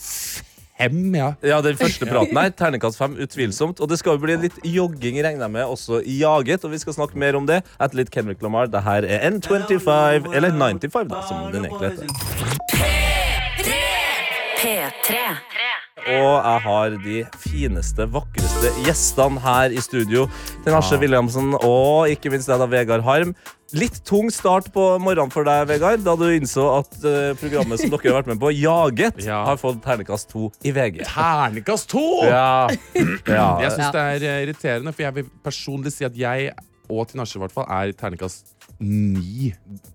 fem, ja. ja, den første praten her, terningkast fem, utvilsomt. Og det skal jo bli litt jogging, regner jeg med, også Jaget. Og vi skal snakke mer om det etter litt Kendrick Lamar. Det her er N25, eller 95, da, som den egentlig heter. P3. Og jeg har de fineste, vakreste gjestene her i studio. Tinashe Williamsen og ikke minst deg, da, Vegard Harm. Litt tung start på morgenen for deg, Vegard, da du innså at uh, programmet som dere har vært med på, Jaget, Ja. har fått ternekast to i VG. Ternekast to! Ja. ja. Jeg syns det er eh, irriterende, for jeg vil personlig si at jeg og Tinashe i hvert fall er terningkast ni.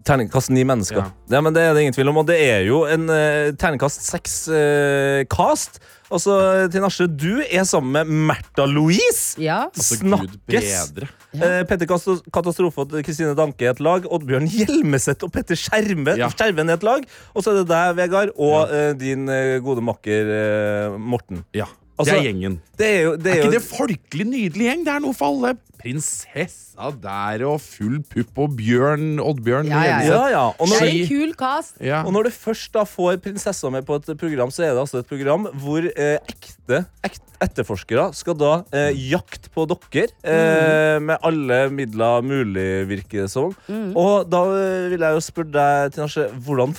Terningkast ni mennesker. Ja. Ja. men Det er det ingen tvil om. Og det er jo en uh, terningkast seks-cast. altså, Tinashe, du er sammen med Märtha Louise. Ja. Altså, Gud Snakkes! Ja. Eh, Petter Katastrofe og Kristine Danke er et lag. Oddbjørn Hjelmeset og Petter Skjerven Ja. Skjerven er et lag. Og så er det deg, Vegard, og eh, din eh, gode makker eh, Morten. Ja. Altså, det er gjengen. Det er jo, det Er er ikke jo det folkelig nydelig gjeng? Det er noe for alle. Prinsessa der og full pupp og Bjørn Oddbjørn Ja, ja, ja. Ja, ja. Og Det når, en kul cast. Ja. og når du først da får prinsessa med på et program, så er det altså et program hvor eh, ekte, ekte etterforskere skal da eh, jakte på dokker eh, med alle midler mulig, virker det som. Og da eh, vil jeg jo spørre deg, Tinashe, hvordan,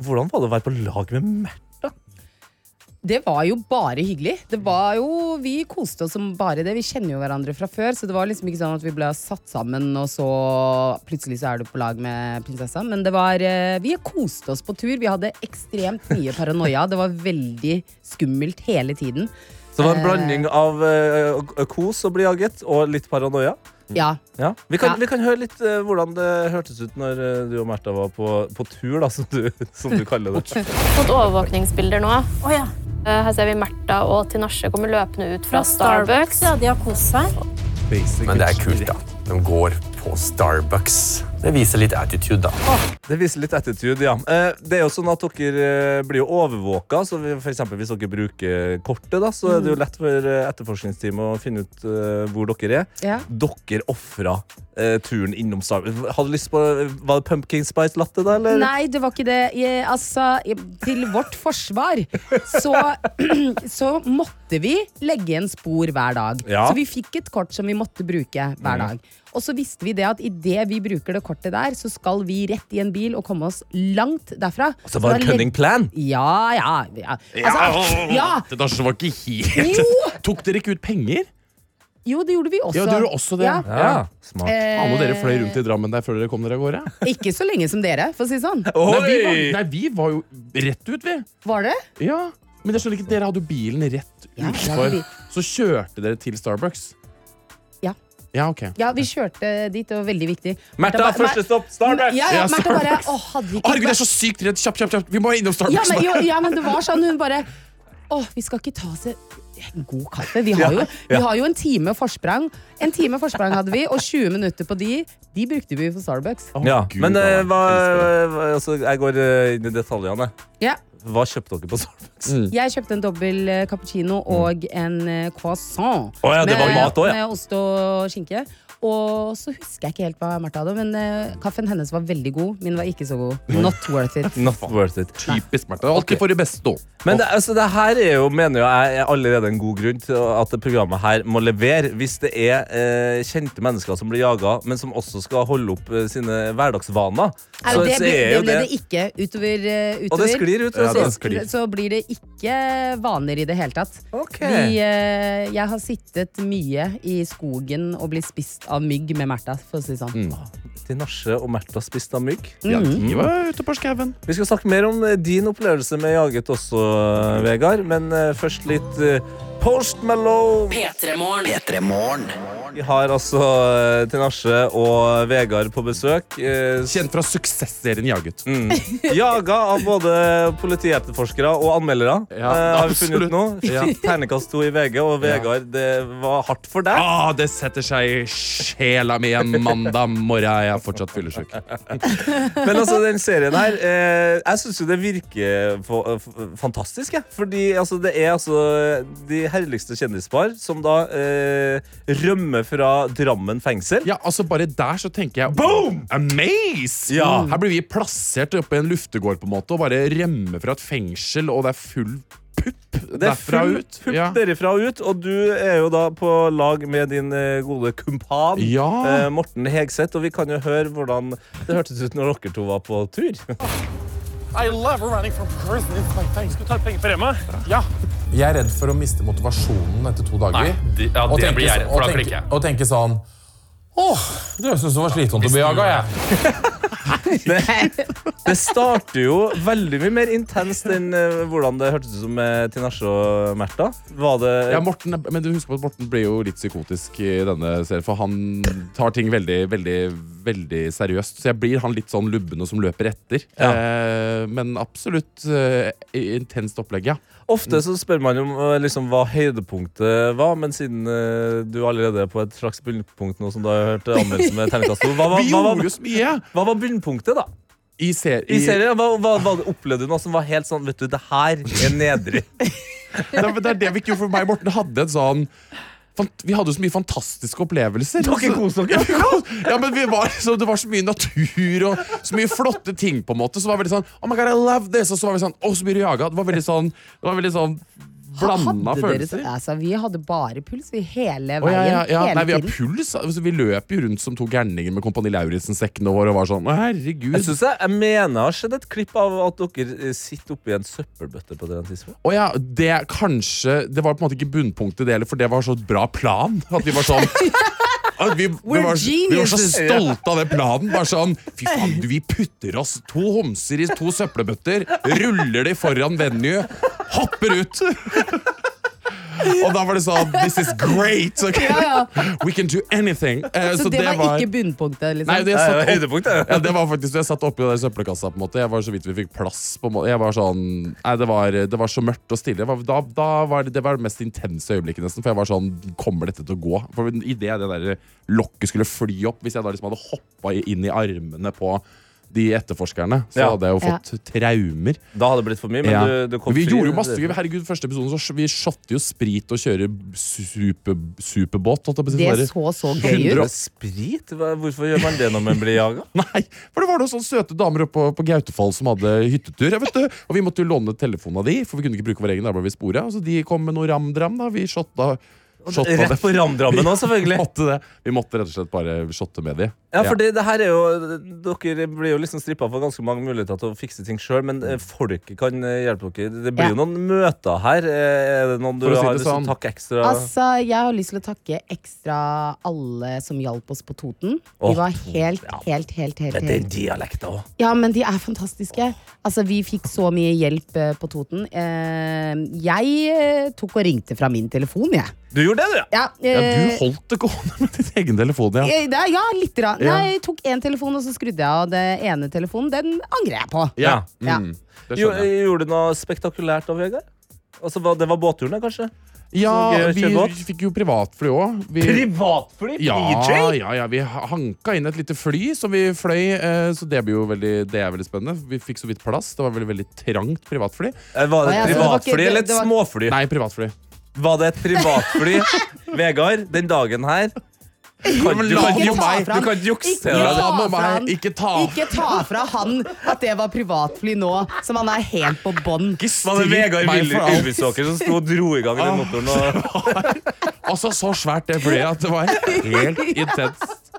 hvordan var det å være på lag med Märtha? Det var jo bare hyggelig. Det var jo, Vi koste oss som bare det. Vi kjenner jo hverandre fra før, så det var liksom ikke sånn at vi ble satt sammen, og så plutselig så er du på lag med prinsessa. Men det var eh, Vi koste oss på tur. Vi hadde ekstremt mye paranoia. Det var veldig skummelt hele tiden. Så det var en Eh. blanding av uh, kos og bli jaget og litt paranoia. Ja. Ja. Vi, kan, Ja. vi kan høre litt uh, hvordan det hørtes ut når uh, du og Märtha var på, på tur, da, som du, som du kaller det. fått overvåkningsbilder nå. Eh, Her ser vi Märtha og Tinashe kommer løpende ut fra Starbucks. Ja, de har kost seg. Men det er kult, da. De går på Starbucks. Det viser litt attitude, da. Det viser litt attitude, ja. Eh, Det er jo sånn at dere eh, blir jo overvåka. Så for eksempel hvis dere bruker kortet, da, så er det jo lett for eh, etterforskningsteamet å finne ut hvor dere er. Ja. Dere ofra turen innom Starbucks. Hadde lyst på, Var det pumpkin spice latte, da? Eller? Nei, det var ikke det. Jeg, altså, jeg, til vårt forsvar så, så måtte vi legge en spor hver dag. Ja. Så vi fikk et kort som vi måtte bruke hver dag. Og så visste vi det at idet vi bruker det kortet der, så skal vi rett i en bil og komme oss langt derfra. Så var det en da cunning plan? Ja, ja. ja. Altså, ja. Det der var ikke helt Jo! Tok dere ikke ut penger? Jo, det gjorde vi også. Ja, du gjorde også det. Ja. Ja, smart. Eh, Faen, dere fløy rundt i Drammen der før dere kom dere av gårde? Ikke så lenge som dere, for å si det sånn. Nei vi, var, nei, vi var jo rett ut, vi. Var det? Ja. Men jeg skjønner ikke, dere hadde jo bilen rett Ja, utenfor. vi- Så kjørte dere til Starbucks. Ja. Ja, ok. Ja, vi kjørte dit, det var veldig viktig. Märtha, første stopp, Starbucks! Ja, ja, Ja, bare Å, hadde vi ikke herregud, jeg er så sykt redd! Kjapt, kjapt, kjapt! Vi må innom ja Starbucks! men, jo, ja, men det var sånn, hun bare Å, vi skal ikke ta oss en god kaffe. Vi har, jo, vi har jo en time forsprang. En time forsprang hadde vi, og 20 minutter på de. De brukte vi på Starbucks. Ja, Gud, men eh, hva, hva- altså, jeg går eh, inn i detaljene. Ja. Hva kjøpte dere på Starbucks? Mm. Jeg kjøpte en dobbel eh, cappuccino og en eh, croissant. Oh, ja, det var med, mat også, ja. med ost og skinke. Og så husker jeg ikke helt hva Martha hadde, men uh, kaffen hennes var veldig god. Min var ikke så god. Not worth it. Not worth it. Typisk Martha. Alltid for det beste. Men det, altså, det her er jo, mener jo jeg, er allerede en god grunn til at det programmet her må levere. Hvis det er eh, kjente mennesker som blir jaga, men som også skal holde opp eh, sine hverdagsvaner. Nei, så, det, så ble, er det jo ble det ikke utover. eh, utover. Og det sklir ut. Ja, det sklir. så blir det ikke vaner i det hele tatt. Okay. Vi, eh, jeg har sittet mye i skogen og blitt spist av mygg med Märtha, for å si det sånn. Tinashe og Märtha spiste av mygg. Ja, Mhm. de var ute på skauen. Vi skal snakke mer om eh, din opplevelse med jaget også, eh, Vegard. Men eh, først litt Post Malone. P3morgen. Vi har altså eh, Tinashe og Vegard på besøk. Eh, Kjent fra suksessserien Jaget. Mm. Jaga av både politietterforskere og anmeldere. Ja, eh, har vi funnet ut nå. Ja. Ternekast to i VG, og Vegard, det var hardt for deg. Ah, det setter seg i sjela mi en mandag morgen. Jeg er fortsatt fyllesyk. Men altså, den serien her eh, Jeg syns jo det virker fantastisk, jeg. Fordi altså, det er altså de herligste kjendispar som da eh, rømmer fra Drammen fengsel. Ja, altså Bare der så tenker jeg Boom! Amaze! Ja. Her blir vi plassert oppe i en luftegård på en måte og bare rømmer fra et fengsel, og det er full pupp Det er derfra full ut. pupp Ja. derifra og ut, og du er jo da på lag med din eh, gode kumpan Ja. eh, Morten Hegseth, og vi kan jo høre hvordan det hørtes ut når dere to var på tur. I love running from prison. It's my thing. Skal du ta penger på Rema? Ja. Jeg er redd for å miste motivasjonen etter to dager. Nei, det- ja, Og det tenke blir jeg redd for, da klikker jeg. Og tenke sånn Åh, det høres ut som det var slitsomt å bli jaga, jeg. Det, det starter jo veldig mye mer intenst enn eh, hvordan det hørtes ut som med Tinashe og Märtha. Ja, Morten, men du husker på at Morten blir jo litt psykotisk i denne serien, for han tar ting veldig, veldig, veldig seriøst. Så jeg blir han litt sånn lubben og som løper etter. Eh, men absolutt eh, intenst opplegg, ja. Ofte så spør man om eh, liksom, hva høydepunktet var, men siden uh, du allerede er på et slags bunnpunkt nå som du har hørt anmeldelsen med terningkast to, hva, hva, jo mye! hva var bunnpunktet, da? I, ser, I serien, hva, hva, hva opplevde du noe som var helt sånn Vet du, det her er nedrig? Det, er- det det vi ikke gjorde for meg Morten. hadde en sånn vi hadde jo så mye fantastiske opplevelser. Dere koste dere? Ja, men vi var, så Det var så mye natur og så mye flotte ting. på en måte Så var det veldig sånn Oh my god, I love this Og så var vi sånn Å, så blir du jaga. Det var veldig sånn Det var veldig sånn blanda dere følelser. altså, vi hadde bare puls vi, hele veien. ja, ja, ja. Hele Nei, vi har puls. Altså, vi løp jo rundt som to gærninger med Kompani Lauritzen-sekkene våre og var sånn herregud. Jeg, jeg, jeg mener jeg har sett et klipp av at dere eh, sitter oppi en søppelbøtte på det tidspunktet. Å ja, det kanskje Det var på en måte ikke bunnpunktet, det heller, for det var så bra plan. At vi var sånn vi, vi, var, vi var så stolte av den planen. Bare sånn Fy faen, du, vi putter oss to homser i to søppelbøtter, ruller de foran venue, hopper ut. Og da var det sånn This is great! Okay? Ja, We can do anything. Eh, Så, det, var, ikke bunnpunktet, liksom? Nei, det, satt høydepunktet. ja, det var faktisk jeg satt oppi søppelkassa. på en måte Jeg var så vidt vi fikk plass. på en måte Jeg var sånn Nei, det var, det var så mørkt og stille. Det var, da, da var det, det var det mest intense øyeblikket, nesten. For jeg var sånn Kommer dette til å gå? For Idet det der lokket skulle fly opp, hvis jeg da liksom hadde hoppa inn i armene på de etterforskerne, så Ja. hadde jeg jo fått traumer. Da hadde det blitt for mye, men Ja. du, du kom vi fri. gjorde jo masse Herregud, første episoden så vi shotte jo sprit og kjører super, superbåt. holdt jeg på å si. Det Sånn så så gøy ut. 100 Sprit? Hva- Hvorfor gjør man det når man blir jaga? Nei, for det var noen sånne søte damer oppe på, på Gautefall som hadde hyttetur. Vet du. Og vi måtte jo låne telefonen av de, for vi kunne ikke bruke vår egen. Der ble vi sporet. Og så de kom med noe ramdram. da Vi shotta, Rett på ramdrammen òg, selvfølgelig. Vi måtte, det. vi måtte rett og slett bare shotte med de. Ja, for det, det her er jo Dere blir jo liksom strippa for ganske mange muligheter til å fikse ting sjøl, men eh, folket kan eh, hjelpe dere. Det blir Ja. jo noen møter her. Eh, Er det noen du For å si har det lyst til sånn. å takke ekstra? Altså, Jeg har lyst til å takke ekstra alle som hjalp oss på Toten. De var Toten, helt, ja. helt, helt, helt, Men det er helt dialekta òg. Ja, men de er fantastiske. Altså, Vi fikk så mye hjelp eh, på Toten. Eh, jeg eh, tok og ringte fra min telefon, jeg. Du gjorde det, du, ja. Ja, Ja, eh, du holdt det gående med din egen telefon, ja. eh, ja litt. Rann. Ja. Nei, jeg tok én telefon, og så skrudde jeg av det ene telefonen. Den angrer jeg på. Ja, Ja. mm, Jo. Gjorde du noe spektakulært da, Vegard? Altså, det var båtturen, da, kanskje? Ja, vi fikk jo privatfly òg. Privatfly? Ja, PJ? ja, ja, vi hanka inn et lite fly som vi fløy, eh, så det, blir jo veldig, det er veldig spennende. Vi fikk så vidt plass. Det var veldig, veldig trangt privatfly. Eh, Var det et privatfly eller et småfly? Nei, privatfly. Var det et privatfly? Vegard, den dagen her kan, du, kan, meg- du kan jukse Ikke deg. ta fra han. ikke ta fra han at det var privatfly nå, som han er helt på bånn. Var det Vegard. Ylvisåker som sto og dro i gang den motoren? Og... Altså, så svært det flyet at det var helt intenst.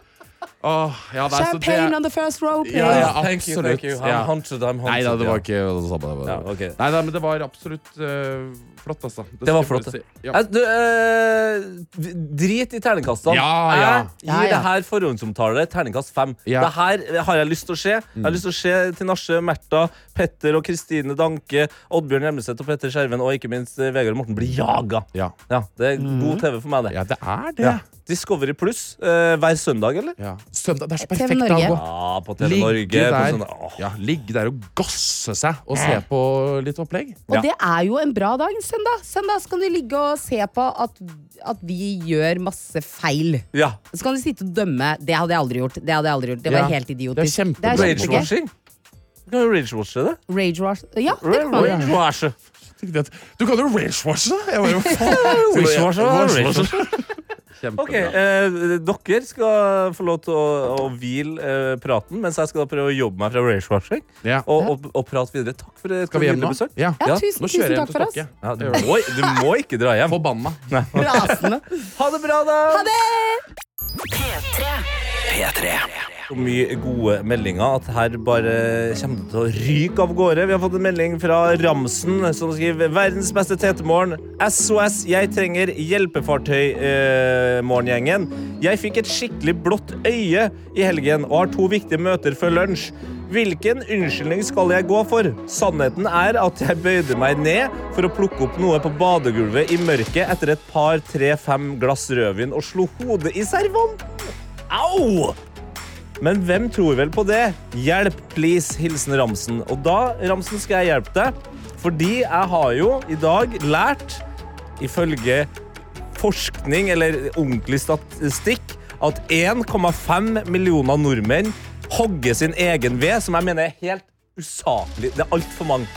Oh, ja, nei, så det- Champagne on the first row, please. Ja, ja, Thank you, absolutt. thank you. Ja. haunted, Nei da, det var ikke det samme. Ja, Okay. Nei, nei, men det var absolutt eh, flott, altså. Det var flott, det. si. Ja. Eh, Du, eh, drit i terningkastene. Ja, ja. Jeg gir ja. det her forhåndsomtale terningkast fem. Ja. Det her har jeg lyst til å se. Jeg har lyst til å se til Nasje, Märtha, Petter og Kristine Danke, Oddbjørn Hjemmeseth og Petter Skjerven og ikke minst eh, Vegard Morten blir jaga. Ja. Ja, det er god TV for meg, det. ja, det er det. Discovery Pluss eh, hver søndag, eller? Ja. Søndag, det er så TV perfekt dag Norge. å Ja, på TV ligge Norge. På der, sånne, åh. ja, ligge der og gasse seg og se på litt opplegg. Og Ja. det er jo en bra dag. Søndag Søndag skal du ligge og se på at, at vi gjør masse feil. Ja. Så kan du sitte og dømme. Det hadde jeg aldri gjort. Det hadde jeg aldri gjort Det var Ja. helt idiotisk. Det er kjempebra. Det kjempegøy. Rage-washing. Du kan jo rage-washe det. Rage wash. Ja, det kan man. Rage-washe. Tenkte at, Du kan jo rage-washe! Jeg bare, faen. Rage-washe, Rage-washe. Ok, Kjempebra. eh, Dere skal få lov til å, å hvile eh, praten, mens jeg skal da prøve å jobbe meg fra rage-washing. Ja. Og, og, og prate videre. Takk for et nydelig besøk. Ja. Ja, tusen, Nå kjører tusen jeg takk hjem til for oss. Stokke. Ja, du, må, du må ikke dra hjem. Forbanna. Rasende. Ha det bra, da! Ha det! P3. Så mye gode meldinger at her bare kommer det til å ryke av gårde. Vi har fått en melding fra Ramsen som skriver Verdens beste tetemorgen. SOS, jeg trenger hjelpefartøy, eh. Jeg fikk et skikkelig blått øye i helgen og har to viktige møter før lunsj. Hvilken unnskyldning skal jeg gå for? Sannheten er at jeg bøyde meg ned for å plukke opp noe på badegulvet i mørket etter et par, tre, fem glass rødvin og slo hodet i servanten. Au! Men hvem tror vel på det? Hjelp, please. Hilsen Ramsen. Og da, Ramsen, skal jeg hjelpe deg. Fordi jeg har jo i dag lært, ifølge forskning eller ordentlig statistikk, at 1,5 millioner nordmenn hogger sin egen ved, som jeg mener er helt usaklig. Det er altfor mange.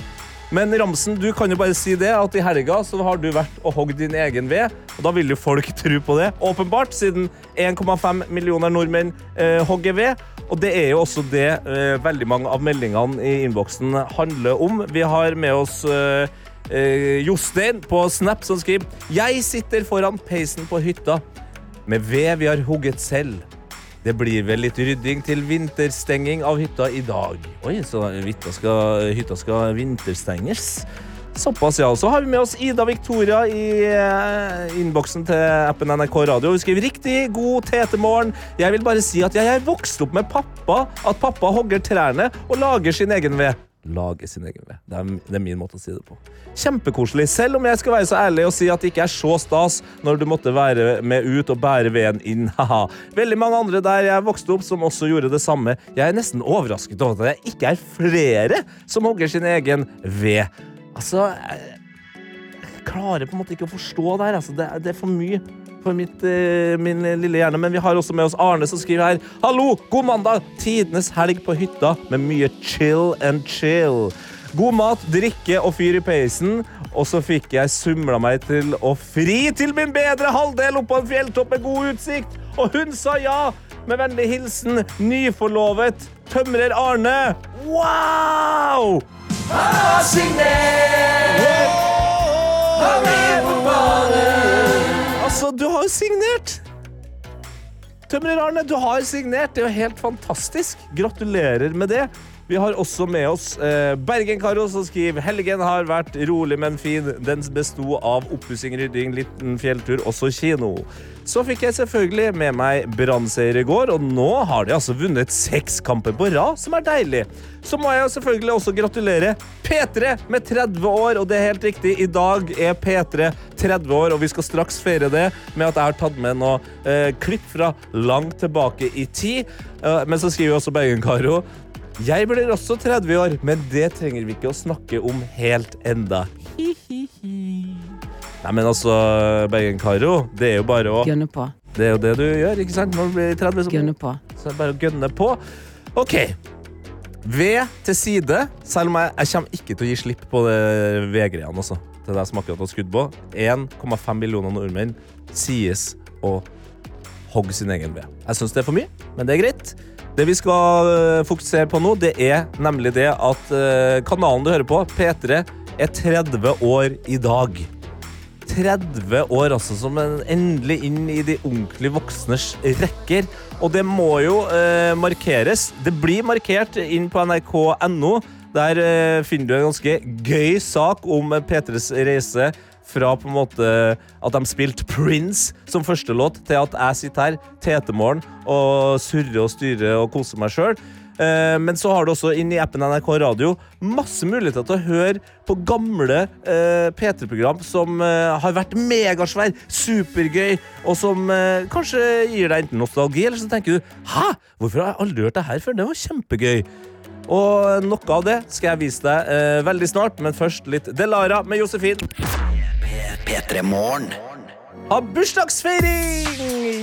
Men Ramsen, du kan jo bare si det at i helga så har du vært og hogd din egen ved. Og da vil jo folk tro på det, åpenbart, siden 1,5 millioner nordmenn eh, hogger ved. Og det er jo også det eh, veldig mange av meldingene i innboksen handler om. Vi har med oss eh, eh, Jostein på Snap som skriver Jeg sitter foran peisen på hytta med ved vi har hugget selv. Det blir vel litt rydding til vinterstenging av hytta i dag. Oi, så hytta skal, hytta skal vinterstenges. Såpass, ja. Så har vi med oss Ida Victoria i eh, innboksen til appen NRK Radio. Hun skriver riktig god tetemorgen. Jeg vil bare si at jeg er vokst opp med pappa. At pappa hogger trærne og lager sin egen ved. Lage sin egen ved. Det er, det er min måte å si det på. Kjempekoselig. Selv om jeg skal være så ærlig og si at det ikke er så stas når du måtte være med ut og bære veden inn. Haha. Veldig mange andre der jeg vokste opp som også gjorde det samme. Jeg er nesten overrasket over at det ikke er flere som hogger sin egen ved. Altså Jeg jeg klarer på en måte ikke å forstå det her. Altså. Det, det er for mye for mitt, eh, min lille hjerne. Men vi har også med oss Arne som skriver her. Hallo, god mandag! Tidenes helg på hytta med mye chill and chill. God mat, drikke og fyr i peisen. Og så fikk jeg sumla meg til å fri til min bedre halvdel oppå en fjelltopp med god utsikt. Og hun sa ja! Med vennlig hilsen nyforlovet tømrer Arne. Wow! Altså, du har jo signert! Tømrer Arne, du har signert. Det er jo helt fantastisk. Gratulerer med det. Vi har også med oss eh, Bergen-Karo, som skriver helgen har vært rolig, men fin. Den besto av oppussing, rydding, liten fjelltur, også kino. Så fikk jeg selvfølgelig med meg Brann-seier i går, og nå har de altså vunnet seks kamper på rad, som er deilig. Så må jeg selvfølgelig også gratulere P3 med 30 år, og det er helt riktig. I dag er P3 30 år, og vi skal straks feire det med at jeg har tatt med noe eh, klipp fra langt tilbake i tid. Eh, men så skriver også Bergen-Karo jeg blir også 30 år, men det trenger vi ikke å snakke om helt enda. Nei, men altså, Bergen-Karo, det er jo bare å Gønne på. Det er jo det du gjør, ikke sant? Når du blir 30, så, Gønne på. så er det bare å gønne på. OK. Ved til side, selv om jeg, jeg kommer ikke til å gi slipp på V-greiene også. Til deg som akkurat har skudd på. 1,5 millioner nordmenn sies å hogge sin egen ved. Jeg syns det er for mye, men det er greit. Det vi skal øh, fokusere på nå, det er nemlig det at øh, kanalen du hører på, P3, er 30 år i dag. 30 år, altså, som en endelig inn i de ordentlig voksnes rekker. Og det må jo eh, markeres. Det blir markert inn på nrk.no. Der eh, finner du en ganske gøy sak om eh, P3s reise fra på en måte at de spilte Prince som første låt, til at jeg sitter her tetemorgen og surrer og styrer og koser meg sjøl. Eh, Men så har du også inn i appen NRK Radio masse muligheter til å høre på gamle eh, P3-program som eh, har vært megasvær, supergøy, og som eh, kanskje gir deg enten nostalgi, eller så tenker du Hæ? Hvorfor har jeg aldri hørt det her før? Det var kjempegøy. Og noe av det skal jeg vise deg eh, veldig snart, men først litt Delara med Josefin. Ha bursdagsfeiring!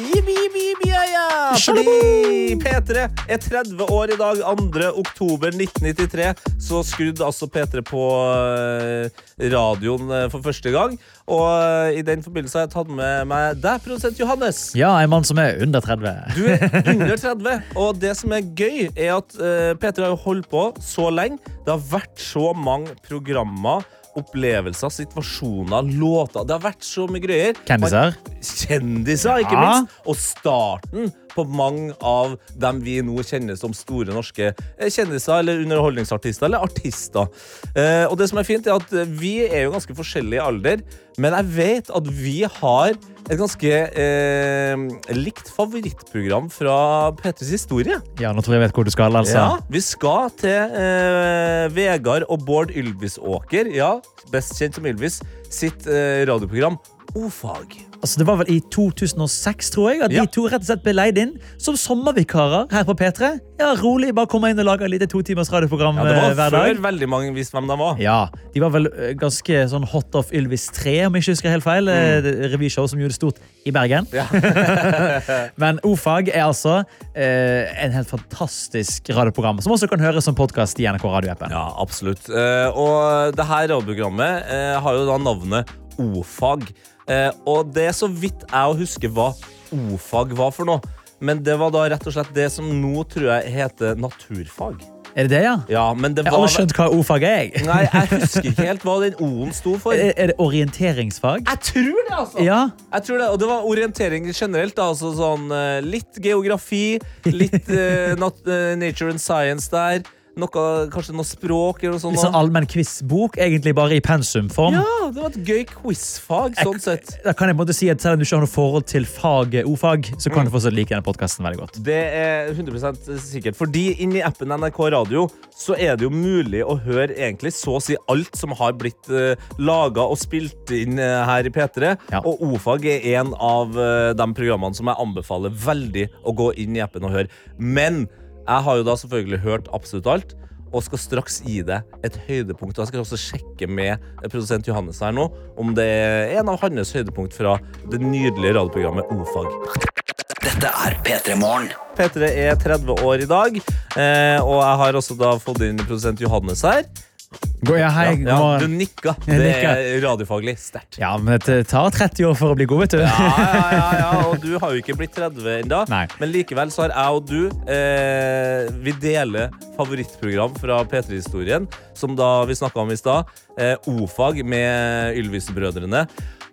Jibbi, jibbi, jibbi, ja, ja. Fordi P3 er 30 år i dag, 2. oktober 1993. Så skrudde altså P3 på eh, radioen eh, for første gang. Og eh, i den forbindelse har jeg tatt med meg deg, produsent Johannes. Ja, en mann som er under 30. Du er under 30, og det som er gøy, er at uh, P3 har holdt på så lenge. Det har vært så mange programmer, opplevelser, situasjoner, låter. Det har vært så mye greier. Kjendiser. Kjendiser, ikke Ja. minst. Og starten på mange av dem vi nå kjenner som store norske eh, kjendiser eller underholdningsartister eller artister. Eh, og det som er fint, er at vi er jo ganske forskjellige i alder, men jeg vet at vi har et ganske eh, likt favorittprogram fra P3s historie. Ja, nå tror jeg jeg vet hvor du skal, altså. Ja, vi skal til eh, Vegard og Bård Ylvisåker, ja, best kjent som Ylvis, sitt eh, radioprogram O-fag. Altså det var vel i 2006, tror jeg, at Ja. de to rett og slett ble leid inn som sommervikarer her på P3. Ja, rolig, bare komme inn og lage et lite to timers radioprogram Ja, det eh, var hver før veldig mange visste hvem de var. Ja, De var vel eh, ganske sånn hot off Ylvis 3, om jeg ikke husker helt feil. Mm. Revyshow som gjorde det stort i Bergen. Men O-fag er altså eh, en helt fantastisk radioprogram, som også kan høres som podkast i NRK radioappen. Ja, absolutt. Eh, og det her radioprogrammet eh, har jo da navnet O-fag. Eh, og det er så vidt jeg husker hva O-fag var for noe. Men det var da rett og slett det som nå tror jeg heter naturfag. Er det det, ja? Ja, men det Jeg har aldri skjønt hva O-fag er. jeg. Nei, jeg husker ikke helt hva den O-en sto for. Er er det orienteringsfag? Jeg tror det, altså! Ja. Jeg tror det, og det var orientering generelt. Altså sånn, eh, litt geografi, litt uh, nat eh, nature and science der. Noe, kanskje noe språk eller noe sånt. Litt sånn allmenn quizbok, egentlig bare i pensumform. Ja, det var et gøy quizfag, sånn sett. Da kan jeg på en måte si at Selv om du ikke har noe forhold til faget O-fag, så Mm. kan du fortsatt like denne podkasten veldig godt. Det er 100 sikkert. Fordi inni appen NRK Radio så er det jo mulig å høre egentlig så å si alt som har blitt uh, laga og spilt inn uh, her i P3. Og O-fag er en av uh, de programmene som jeg anbefaler veldig å gå inn i appen og høre. Men jeg har jo da selvfølgelig hørt absolutt alt. Og skal straks gi deg et høydepunkt. Jeg skal også sjekke med produsent Johannes her nå om det er en av hans høydepunkt fra det nydelige radioprogrammet O-fag. Dette er P3 Morgen. P3 er 30 år i dag, eh, og jeg har også da fått inn produsent Johannes her. Gå, ja, hei, ja, ja, du nikka. Det er radiofaglig sterkt. Ja, men det tar 30 år for å bli god, vet du. Ja, ja, ja, ja, og du har jo ikke blitt 30 ennå. Men likevel så har jeg og du eh, Vi deler favorittprogram fra P3-historien, som da vi snakka om i stad. Eh, O-fag med Ylvis-brødrene.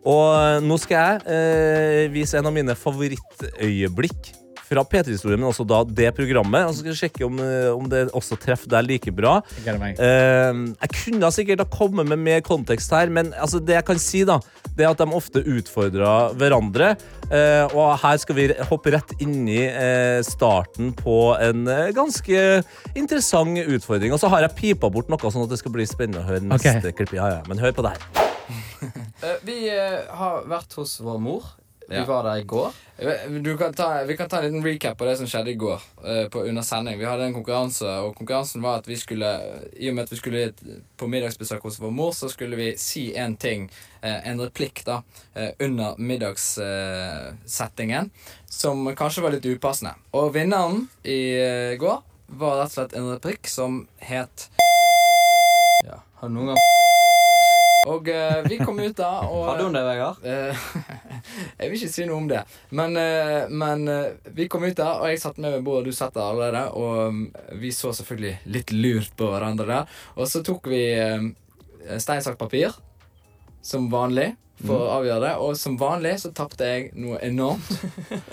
Og nå skal jeg eh, vise en av mine favorittøyeblikk fra P3-historien, men også da det programmet. Og så skal vi sjekke om, eh, om det også treffer deg like bra. Jeg. Eh, jeg kunne sikkert ha kommet med mer kontekst her, men altså, det jeg kan si, da, det er at de ofte utfordrer hverandre. Uh, og her skal vi hoppe rett inn i eh, starten på en ganske interessant utfordring. Og så har jeg pipa bort noe, sånn at det skal bli spennende å høre neste neste klipp. Ja, ja. Men hør på det her. Vi har vært hos vår mor. Vi Ja. var der i går. Du kan ta, vi kan ta en liten recap på det som skjedde i går Uh, på, under sending. Vi hadde en konkurranse, og konkurransen var at vi skulle I og med at vi skulle på middagsbesøk hos vår mor, så skulle vi si en ting, uh, en replikk, da, uh, under middagssettingen, som kanskje var litt upassende. Og vinneren i går var rett og slett en replikk som het Ja, har du noen gang og uh, vi kom ut da og Hadde hun det, Vegard? Uh, jeg vil ikke si noe om det. Men, uh, men vi kom ut da, og jeg satt med ved bordet, du satt der allerede. Og um, vi så selvfølgelig litt lurt på hverandre der. Og så tok vi eh, stein, saks, papir. Som vanlig. For å avgjøre det. Og som vanlig så tapte jeg noe enormt.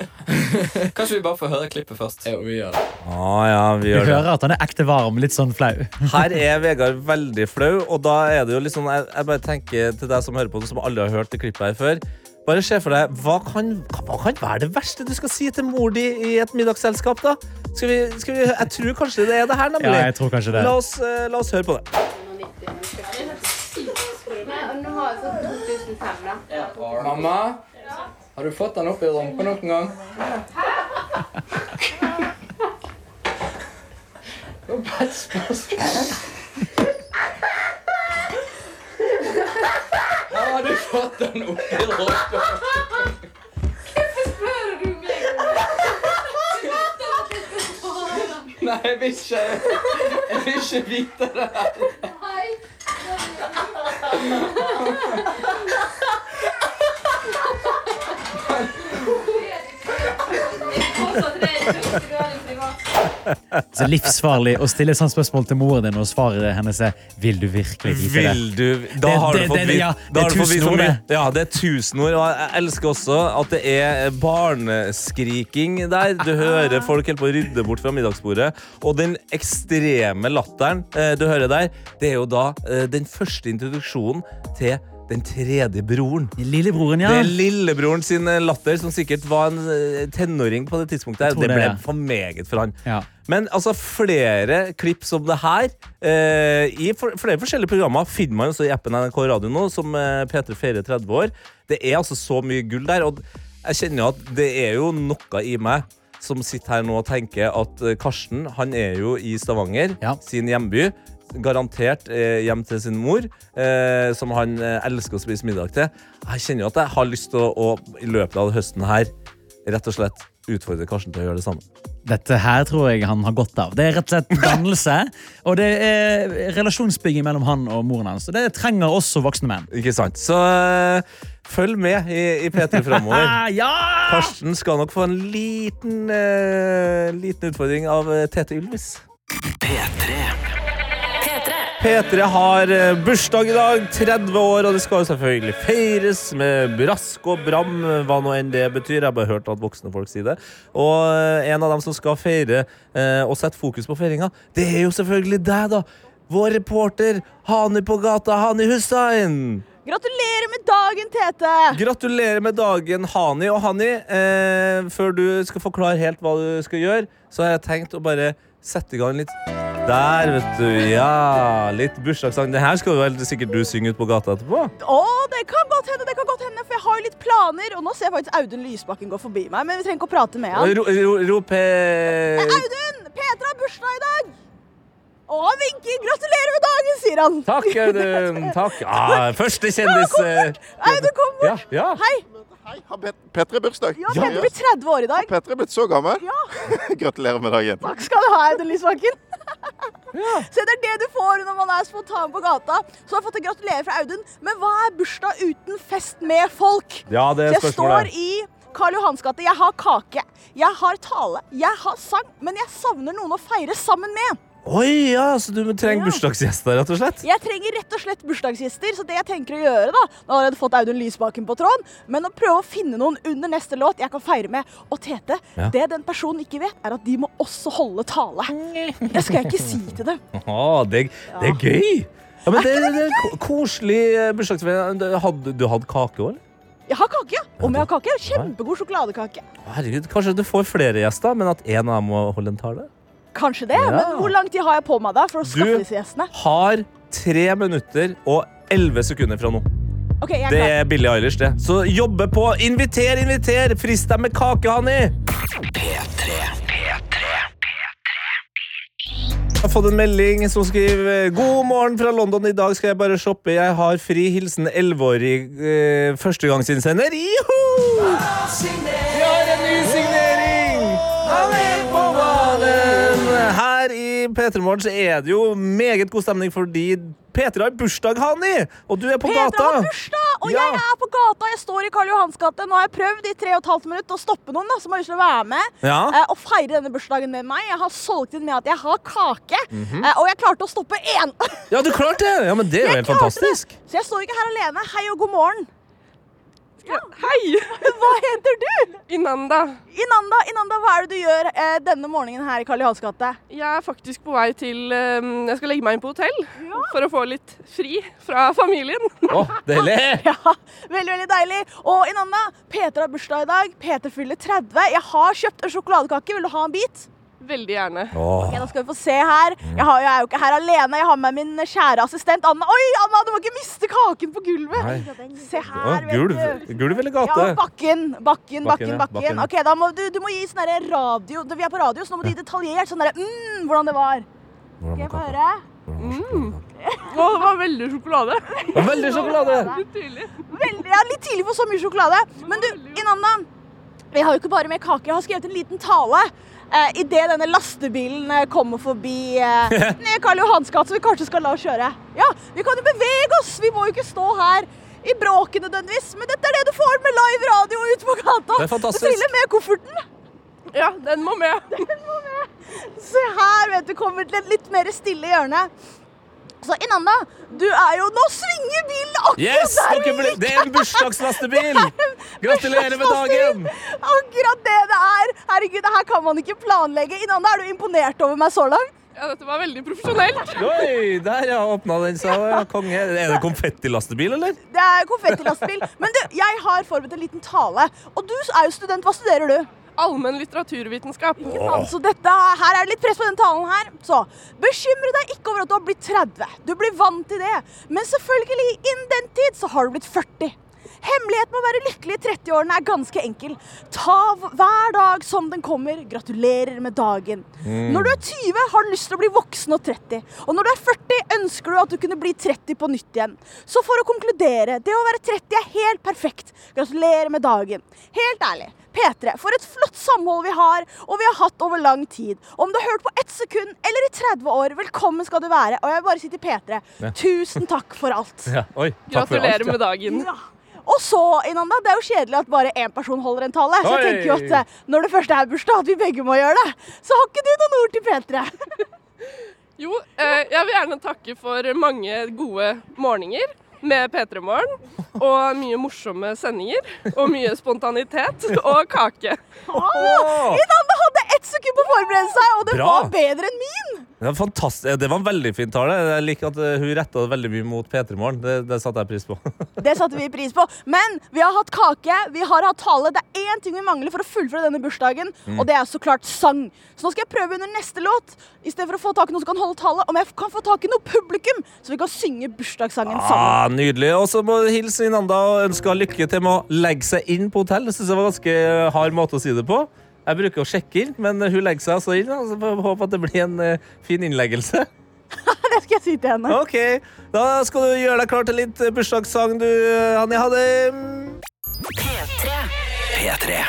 Kanskje vi bare får høre klippet først? Ja, vi gjør det. Ah, ja, vi Du gjør det. hører at han er ekte varm, litt sånn flau. Her er Vegard veldig flau, og da er det jo sånn Jeg, jeg bare tenker til deg som hører på, som aldri har hørt det klippet her før. Bare se for deg, hva kan, hva kan være det verste du skal si til mor di i et middagsselskap, da? Skal vi, skal vi, jeg tror kanskje det er det her, nemlig. Ja, jeg tror kanskje det. La oss, eh, la oss høre på det. Mamma, har du fått den opp i rumpa noen gang? Det var bare et spørsmål. Har du fått den opp i rumpa? Nei, jeg vil ikke. Jeg vil ikke vite det. Så livsfarlig å stille sånt spørsmål til moren din, og svaret hennes er 'Vil du virkelig vite det?' Vil du Da Det- har du fått vite ja, det er. Ja, det er tusen ord. Og jeg elsker også at det er barneskriking der. Du hører folk helt på å rydde bort fra middagsbordet. Og den ekstreme latteren eh, du hører der, det er jo da eh, den første introduksjonen til den tredje broren. Lillebroren, ja. Det er lillebroren sin eh, latter, som sikkert var en eh, tenåring på det tidspunktet. Det det, ble ja. for meget for han. Ja. Men altså, flere klipp som det her eh, I for, flere forskjellige programmer finner man også i appen NRK Radio nå, som eh, P3 feirer 30 år. Det er altså så mye gull der. Og jeg kjenner jo at det er jo noe i meg som sitter her nå og tenker at eh, Karsten han er jo i Stavanger, sin hjemby. Garantert eh, hjem til sin mor, eh, som han eh, elsker å spise middag til. Jeg kjenner jo at jeg har lyst til å, å i løpet av høsten her rett og slett utfordre Karsten til å gjøre det samme. Dette her tror jeg han har godt av. Det er rett og slett dannelse. og det er relasjonsbygging mellom han og moren hans. Og det trenger også voksne menn. Ikke sant? Så eh, følg med i, i P3 framover. ja! Karsten skal nok få en liten, eh, liten utfordring av Tete Ylvis. P3 har eh, bursdag i dag, 30 år, og det skal jo selvfølgelig feires med brask og bram, hva nå enn det betyr. Jeg har bare hørt at voksne folk sier det. Og eh, en av dem som skal feire eh, og sette fokus på feiringa, det er jo selvfølgelig deg, da. Vår reporter Hani på gata, Hani Hussein. Gratulerer med dagen, Tete! Gratulerer med dagen, Hani. Og Hani, eh, før du skal forklare helt hva du skal gjøre, så har jeg tenkt å bare sette i gang litt Der, vet du. Ja, litt bursdagssang. Det her skal vel sikkert du synge ut på gata etterpå? Å, det kan godt hende, det kan godt hende, for jeg har jo litt planer. Og nå ser jeg faktisk Audun Lysbakken gå forbi meg, men vi trenger ikke å prate med han. Ro, eh, Audun! Petra har bursdag i dag! Å, han vinker. Gratulerer med dagen, sier han. Takk, Audun. Takk. Ah, første kjendis eh, Audun, kom bort. Ja, ja. Hei. Petter er bursdag. Ja, Petter blir 30 år i dag. Petter er blitt så gammel. Ja. Gratulerer med dagen. Takk skal du ha, Audun Lysbakken. Så det er det du får når man er spontan på gata. Så har jeg fått en gratulerer fra Audun. Men hva er bursdag uten fest med folk? Ja, det er Så jeg står i Karl Johans gate. Jeg har kake, jeg har tale, jeg har sang, men jeg savner noen å feire sammen med. Oi, ja, så du trenger bursdagsgjester, rett og slett? Jeg trenger rett og slett bursdagsgjester, så det jeg tenker å gjøre da Nå har jeg fått Audun Lysbakken på tråden, men å prøve å finne noen under neste låt jeg kan feire med. Og Tete, Ja. det den personen ikke vet, er at de må også holde tale. Det skal jeg ikke si til dem. Ah, det, det er gøy! Ja, men det, det er ko- koselig eh, bursdagsfeiring. Hadde du hatt kake òg, eller? Jeg har kake, ja. Om jeg har kake? Kjempegod sjokoladekake. Herregud, Kanskje du får flere gjester, men at en av dem må holde en tale? Kanskje det, Ja. men hvor lang tid har jeg på meg da for å Du- skaffe disse gjestene? Har tre minutter og elleve sekunder fra nå. Okay, jeg er Det er Billie Eilish, det. Så jobbe på! Inviter, inviter! Frist deg med kake, Hanni! Jeg har fått en melding som skriver God morgen fra London. I dag skal jeg bare shoppe. Jeg har fri. Hilsen 11-årig eh, førstegangsinnsender. Joho! Vi har en ny signering! Er ballen! Her i P3 Morgen så er det jo meget god stemning fordi P3 har bursdag, Hani! Og du er på Petra gata. har bursdag, og Ja. jeg er på gata. Jeg står i Karl Johans gate. Nå har jeg prøvd i tre og et halvt minutt å stoppe noen da, som har lyst til å være med Ja. uh, og feire denne bursdagen med meg. Jeg har solgt inn med at jeg har kake, mm -hmm. uh, og jeg klarte å stoppe én. Ja, du klarte det! Ja, men Det er jo helt fantastisk. fantastisk. Så jeg står ikke her alene. Hei og god morgen. Hei! Hva heter du? Inanda. Inanda, Inanda, hva er det du gjør eh, denne morgenen her i Karl Johans gate? Jeg er faktisk på vei til eh, Jeg skal legge meg inn på hotell for å få litt fri fra familien. Å, deilig! Ja, veldig, veldig deilig. Og Inanda, Peter har bursdag i dag. Peter fyller 30. Jeg har kjøpt en sjokoladekake. Vil du ha en bit? Veldig gjerne. Ok, da skal vi få se her. Jeg, har, jeg er jo ikke her alene. Jeg har med min kjære assistent Anna. Oi, Anna, du må ikke miste kaken på gulvet. Nei. Se her, vet gulv. du. Gulv eller Ja, gate? bakken, bakken, bakken. Bakken, ja, bakken. Ok, da må du, du må gi sånn derre radio Vi er på radio, så nå må du gi detaljert sånn derre mm, hvordan det var. Hvordan Skal jeg få høre? Mm. Å, det var veldig sjokolade. veldig sjokolade. Litt tidlig. Veldig, ja, litt tidlig for så mye sjokolade. Men du, Inanna, vi har jo ikke bare med kake. Jeg har skrevet en liten tale. Eh, Idet denne lastebilen eh, kommer forbi eh, ned Karl Johans gate, så vi kanskje skal la oss kjøre. Ja, vi kan jo bevege oss! Vi må jo ikke stå her i bråket nødvendigvis. Men dette er det du får med live radio ute på gata. Det er fantastisk. Du triller med kofferten. Ja, den må med. Den må med. Se her, vet du, kommer til et litt mer stille hjørne. Så Inanda, du er jo Nå svinger bilen akkurat Yes! der vi gikk! det er en bursdagslastebil! Gratulerer med dagen! Akkurat det det er! Herregud, det her kan man ikke planlegge. Inanda, er du imponert over meg så langt? Ja, dette var veldig profesjonelt. Oi, der ja, åpna den seg. Ja, konge. Er det konfettilastebil, eller? Det er konfettilastebil. Men du, jeg har forberedt en liten tale. Og du er jo student. Hva studerer du? Allmenn litteraturvitenskap. Ikke sant? Så dette, her er det litt press på den talen her. Så bekymre deg ikke over at du har blitt 30. Du blir vant til det. Men selvfølgelig, innen den tid så har du blitt 40. Hemmeligheten med å være lykkelig i 30-årene er ganske enkel. Ta hver dag som den kommer. Gratulerer med dagen. Mm. Når du er 20, har du lyst til å bli voksen og 30. Og når du er 40, ønsker du at du kunne bli 30 på nytt igjen. Så for å konkludere, det å være 30 er helt perfekt. Gratulerer med dagen. Helt ærlig. P3, for et flott samhold vi har, og vi har hatt over lang tid. Om du har hørt på ett sekund eller i 30 år, velkommen skal du være. Og jeg vil bare si til P3, Ja. tusen takk for alt. Ja, oi, takk for Gratulerer alt, ja. med dagen. Ja. Og så, Inanda, det er jo kjedelig at bare én person holder en tale. Så jeg tenker jo at eh, når det først er bursdag, at vi begge må gjøre det. Så har ikke du noen ord til P3? Jo, eh, jeg vil gjerne takke for mange gode morgener med P3 Morgen. Og mye morsomme sendinger. Og mye spontanitet og kake. Oh, Inanda hadde ett sekund på å forberede seg, og det Bra. var bedre enn min! Det det var en veldig fin tale. Jeg liker at eh, hun retta veldig mye mot P3 Morgen. Det, det satte jeg pris på. Det satte vi pris på. Men vi har hatt kake, vi har hatt tale. Det er én ting vi mangler for å fullføre denne bursdagen, Mm. og det er så klart sang. Så nå skal jeg prøve under neste låt, i stedet for å få tak i noen som kan holde tale, om jeg kan få tak i noe publikum, så vi kan synge bursdagssangen sammen. Ah, nydelig. Og så må du hilse Inanda og ønske lykke til med å legge seg inn på hotell. Det synes jeg var ganske hard måte å si det på. Jeg bruker å sjekke inn, men hun legger seg altså inn. Så får jeg håpe at det blir en uh, fin innleggelse. det skal jeg si til henne. Ok, Da skal du gjøre deg klar til litt eh, bursdagssang, du, Hanni. Ha det. P3.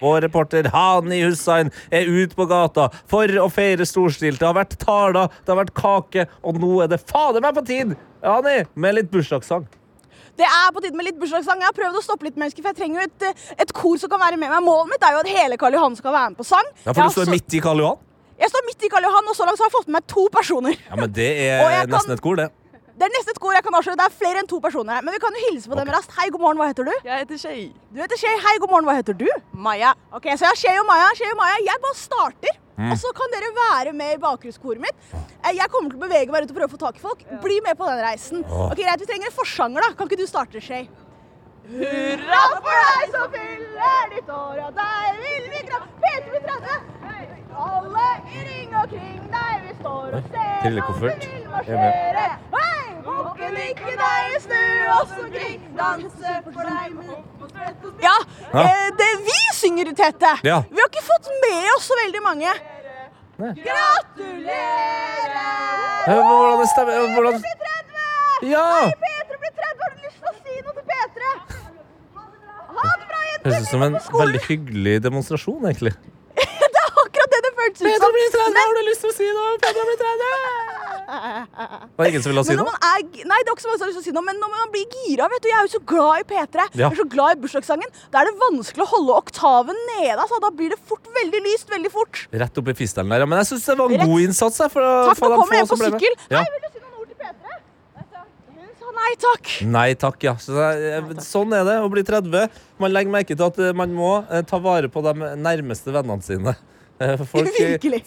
Vår reporter Hani Hussein er ute på gata for å feire storstilt. Det har vært taler, det har vært kake, og nå er det fader meg på tid, Hani, med litt bursdagssang. Det er på tide med litt bursdagssang. Jeg har prøvd å stoppe litt mennesker, for jeg trenger jo et, eh, et kor som kan være med meg. Målet mitt er jo at hele Karl Johan skal være med på sang. Ja, for du står så- midt i Karl Johan? Jeg står midt i Karl Johan, og så langt så har jeg fått med meg to personer. Ja, men det er kan- nesten et kor, det. Det er nesten et kor jeg kan avsløre. Det er flere enn to personer. Men vi kan jo hilse på dem raskt. Hei, god morgen, hva heter du? Jeg heter Shay. Du heter Shay. Hei, god morgen, hva heter du? Maja. Ok, Så jeg har Shay og Maja. Shay og Maja. Jeg bare starter. Mm. Og så kan dere være med i bakgrunnskoret mitt. Eh, Jeg kommer til å bevege meg rundt og prøve å få tak i folk. Bli med på den reisen. Ok, greit, Vi trenger en forsanger, da. Kan ikke du starte, Shay? Hurra for deg som fyller ditt år, og deg vil vi gra... Peter blir 30! Alle i ring og kring deg, vi står og ser vil Jeg er med. marsjere. Hei! Bukken ikke deg snu oss omkring, danse for deg med Ja, Ja. eh, det vi synger, Tete. Ja. Vi har ikke fått med oss så veldig mange. Gratulerer! Hvordan stemmer hvordan... Ja! Peter blir 30, har du lyst til å si noe til Petre? Ha det bra, jenter! Høres ut som en veldig hyggelig demonstrasjon, egentlig. Det er akkurat det det føltes ut som. blir 30, har du lyst til å si noe? Peter blir 30! Det er ingen som ville si Men noe? er, nei, det er ikke så mange som har lyst til å si noe, men når man blir gira, vet du, jeg er jo så glad i P3, Ja. jeg er så glad i bursdagssangen, da er det vanskelig å holde oktaven nede, altså, da blir det fort veldig lyst, veldig fort. Rett opp i fistelen der. ja. Men jeg syns det var en Rett. god innsats. For Takk, få nå kommer jeg på sykkel. Ja. Hei, vil du si noen ord til P3? Hun sa nei takk. Nei takk, ja. Så er- sånn er det å bli 30. Man legger merke til at eh, man må eh, ta vare på de nærmeste vennene sine. Eh, Folk,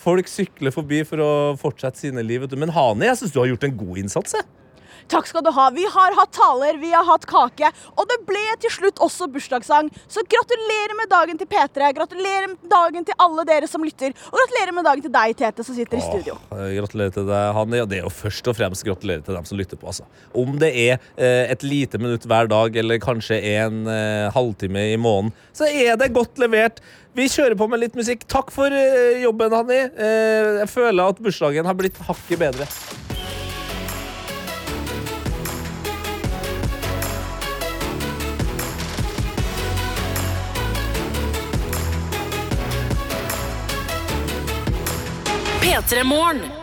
folk sykler forbi for å fortsette sine liv. Men Hani, jeg syns du har gjort en god innsats. Jeg. Takk skal du ha. Vi har hatt taler, vi har hatt kake, og det ble til slutt også bursdagssang. Så gratulerer med dagen til P3, gratulerer med dagen til alle dere som lytter, og gratulerer med dagen til deg, Tete, som sitter i studio. Eh, gratulerer til deg, Hanni Og det er jo først og fremst gratulerer til dem som lytter på. Altså. Om det er eh, et lite minutt hver dag, eller kanskje en eh, halvtime i måneden, så er det godt levert. Vi kjører på med litt musikk. Takk for eh, jobben, Hanni. Eh, jeg føler at bursdagen har blitt hakket bedre. P3 Morgen.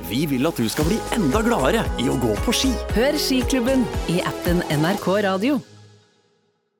vi vil at du skal bli enda gladere i å gå på ski. Hør Skiklubben i appen NRK Radio.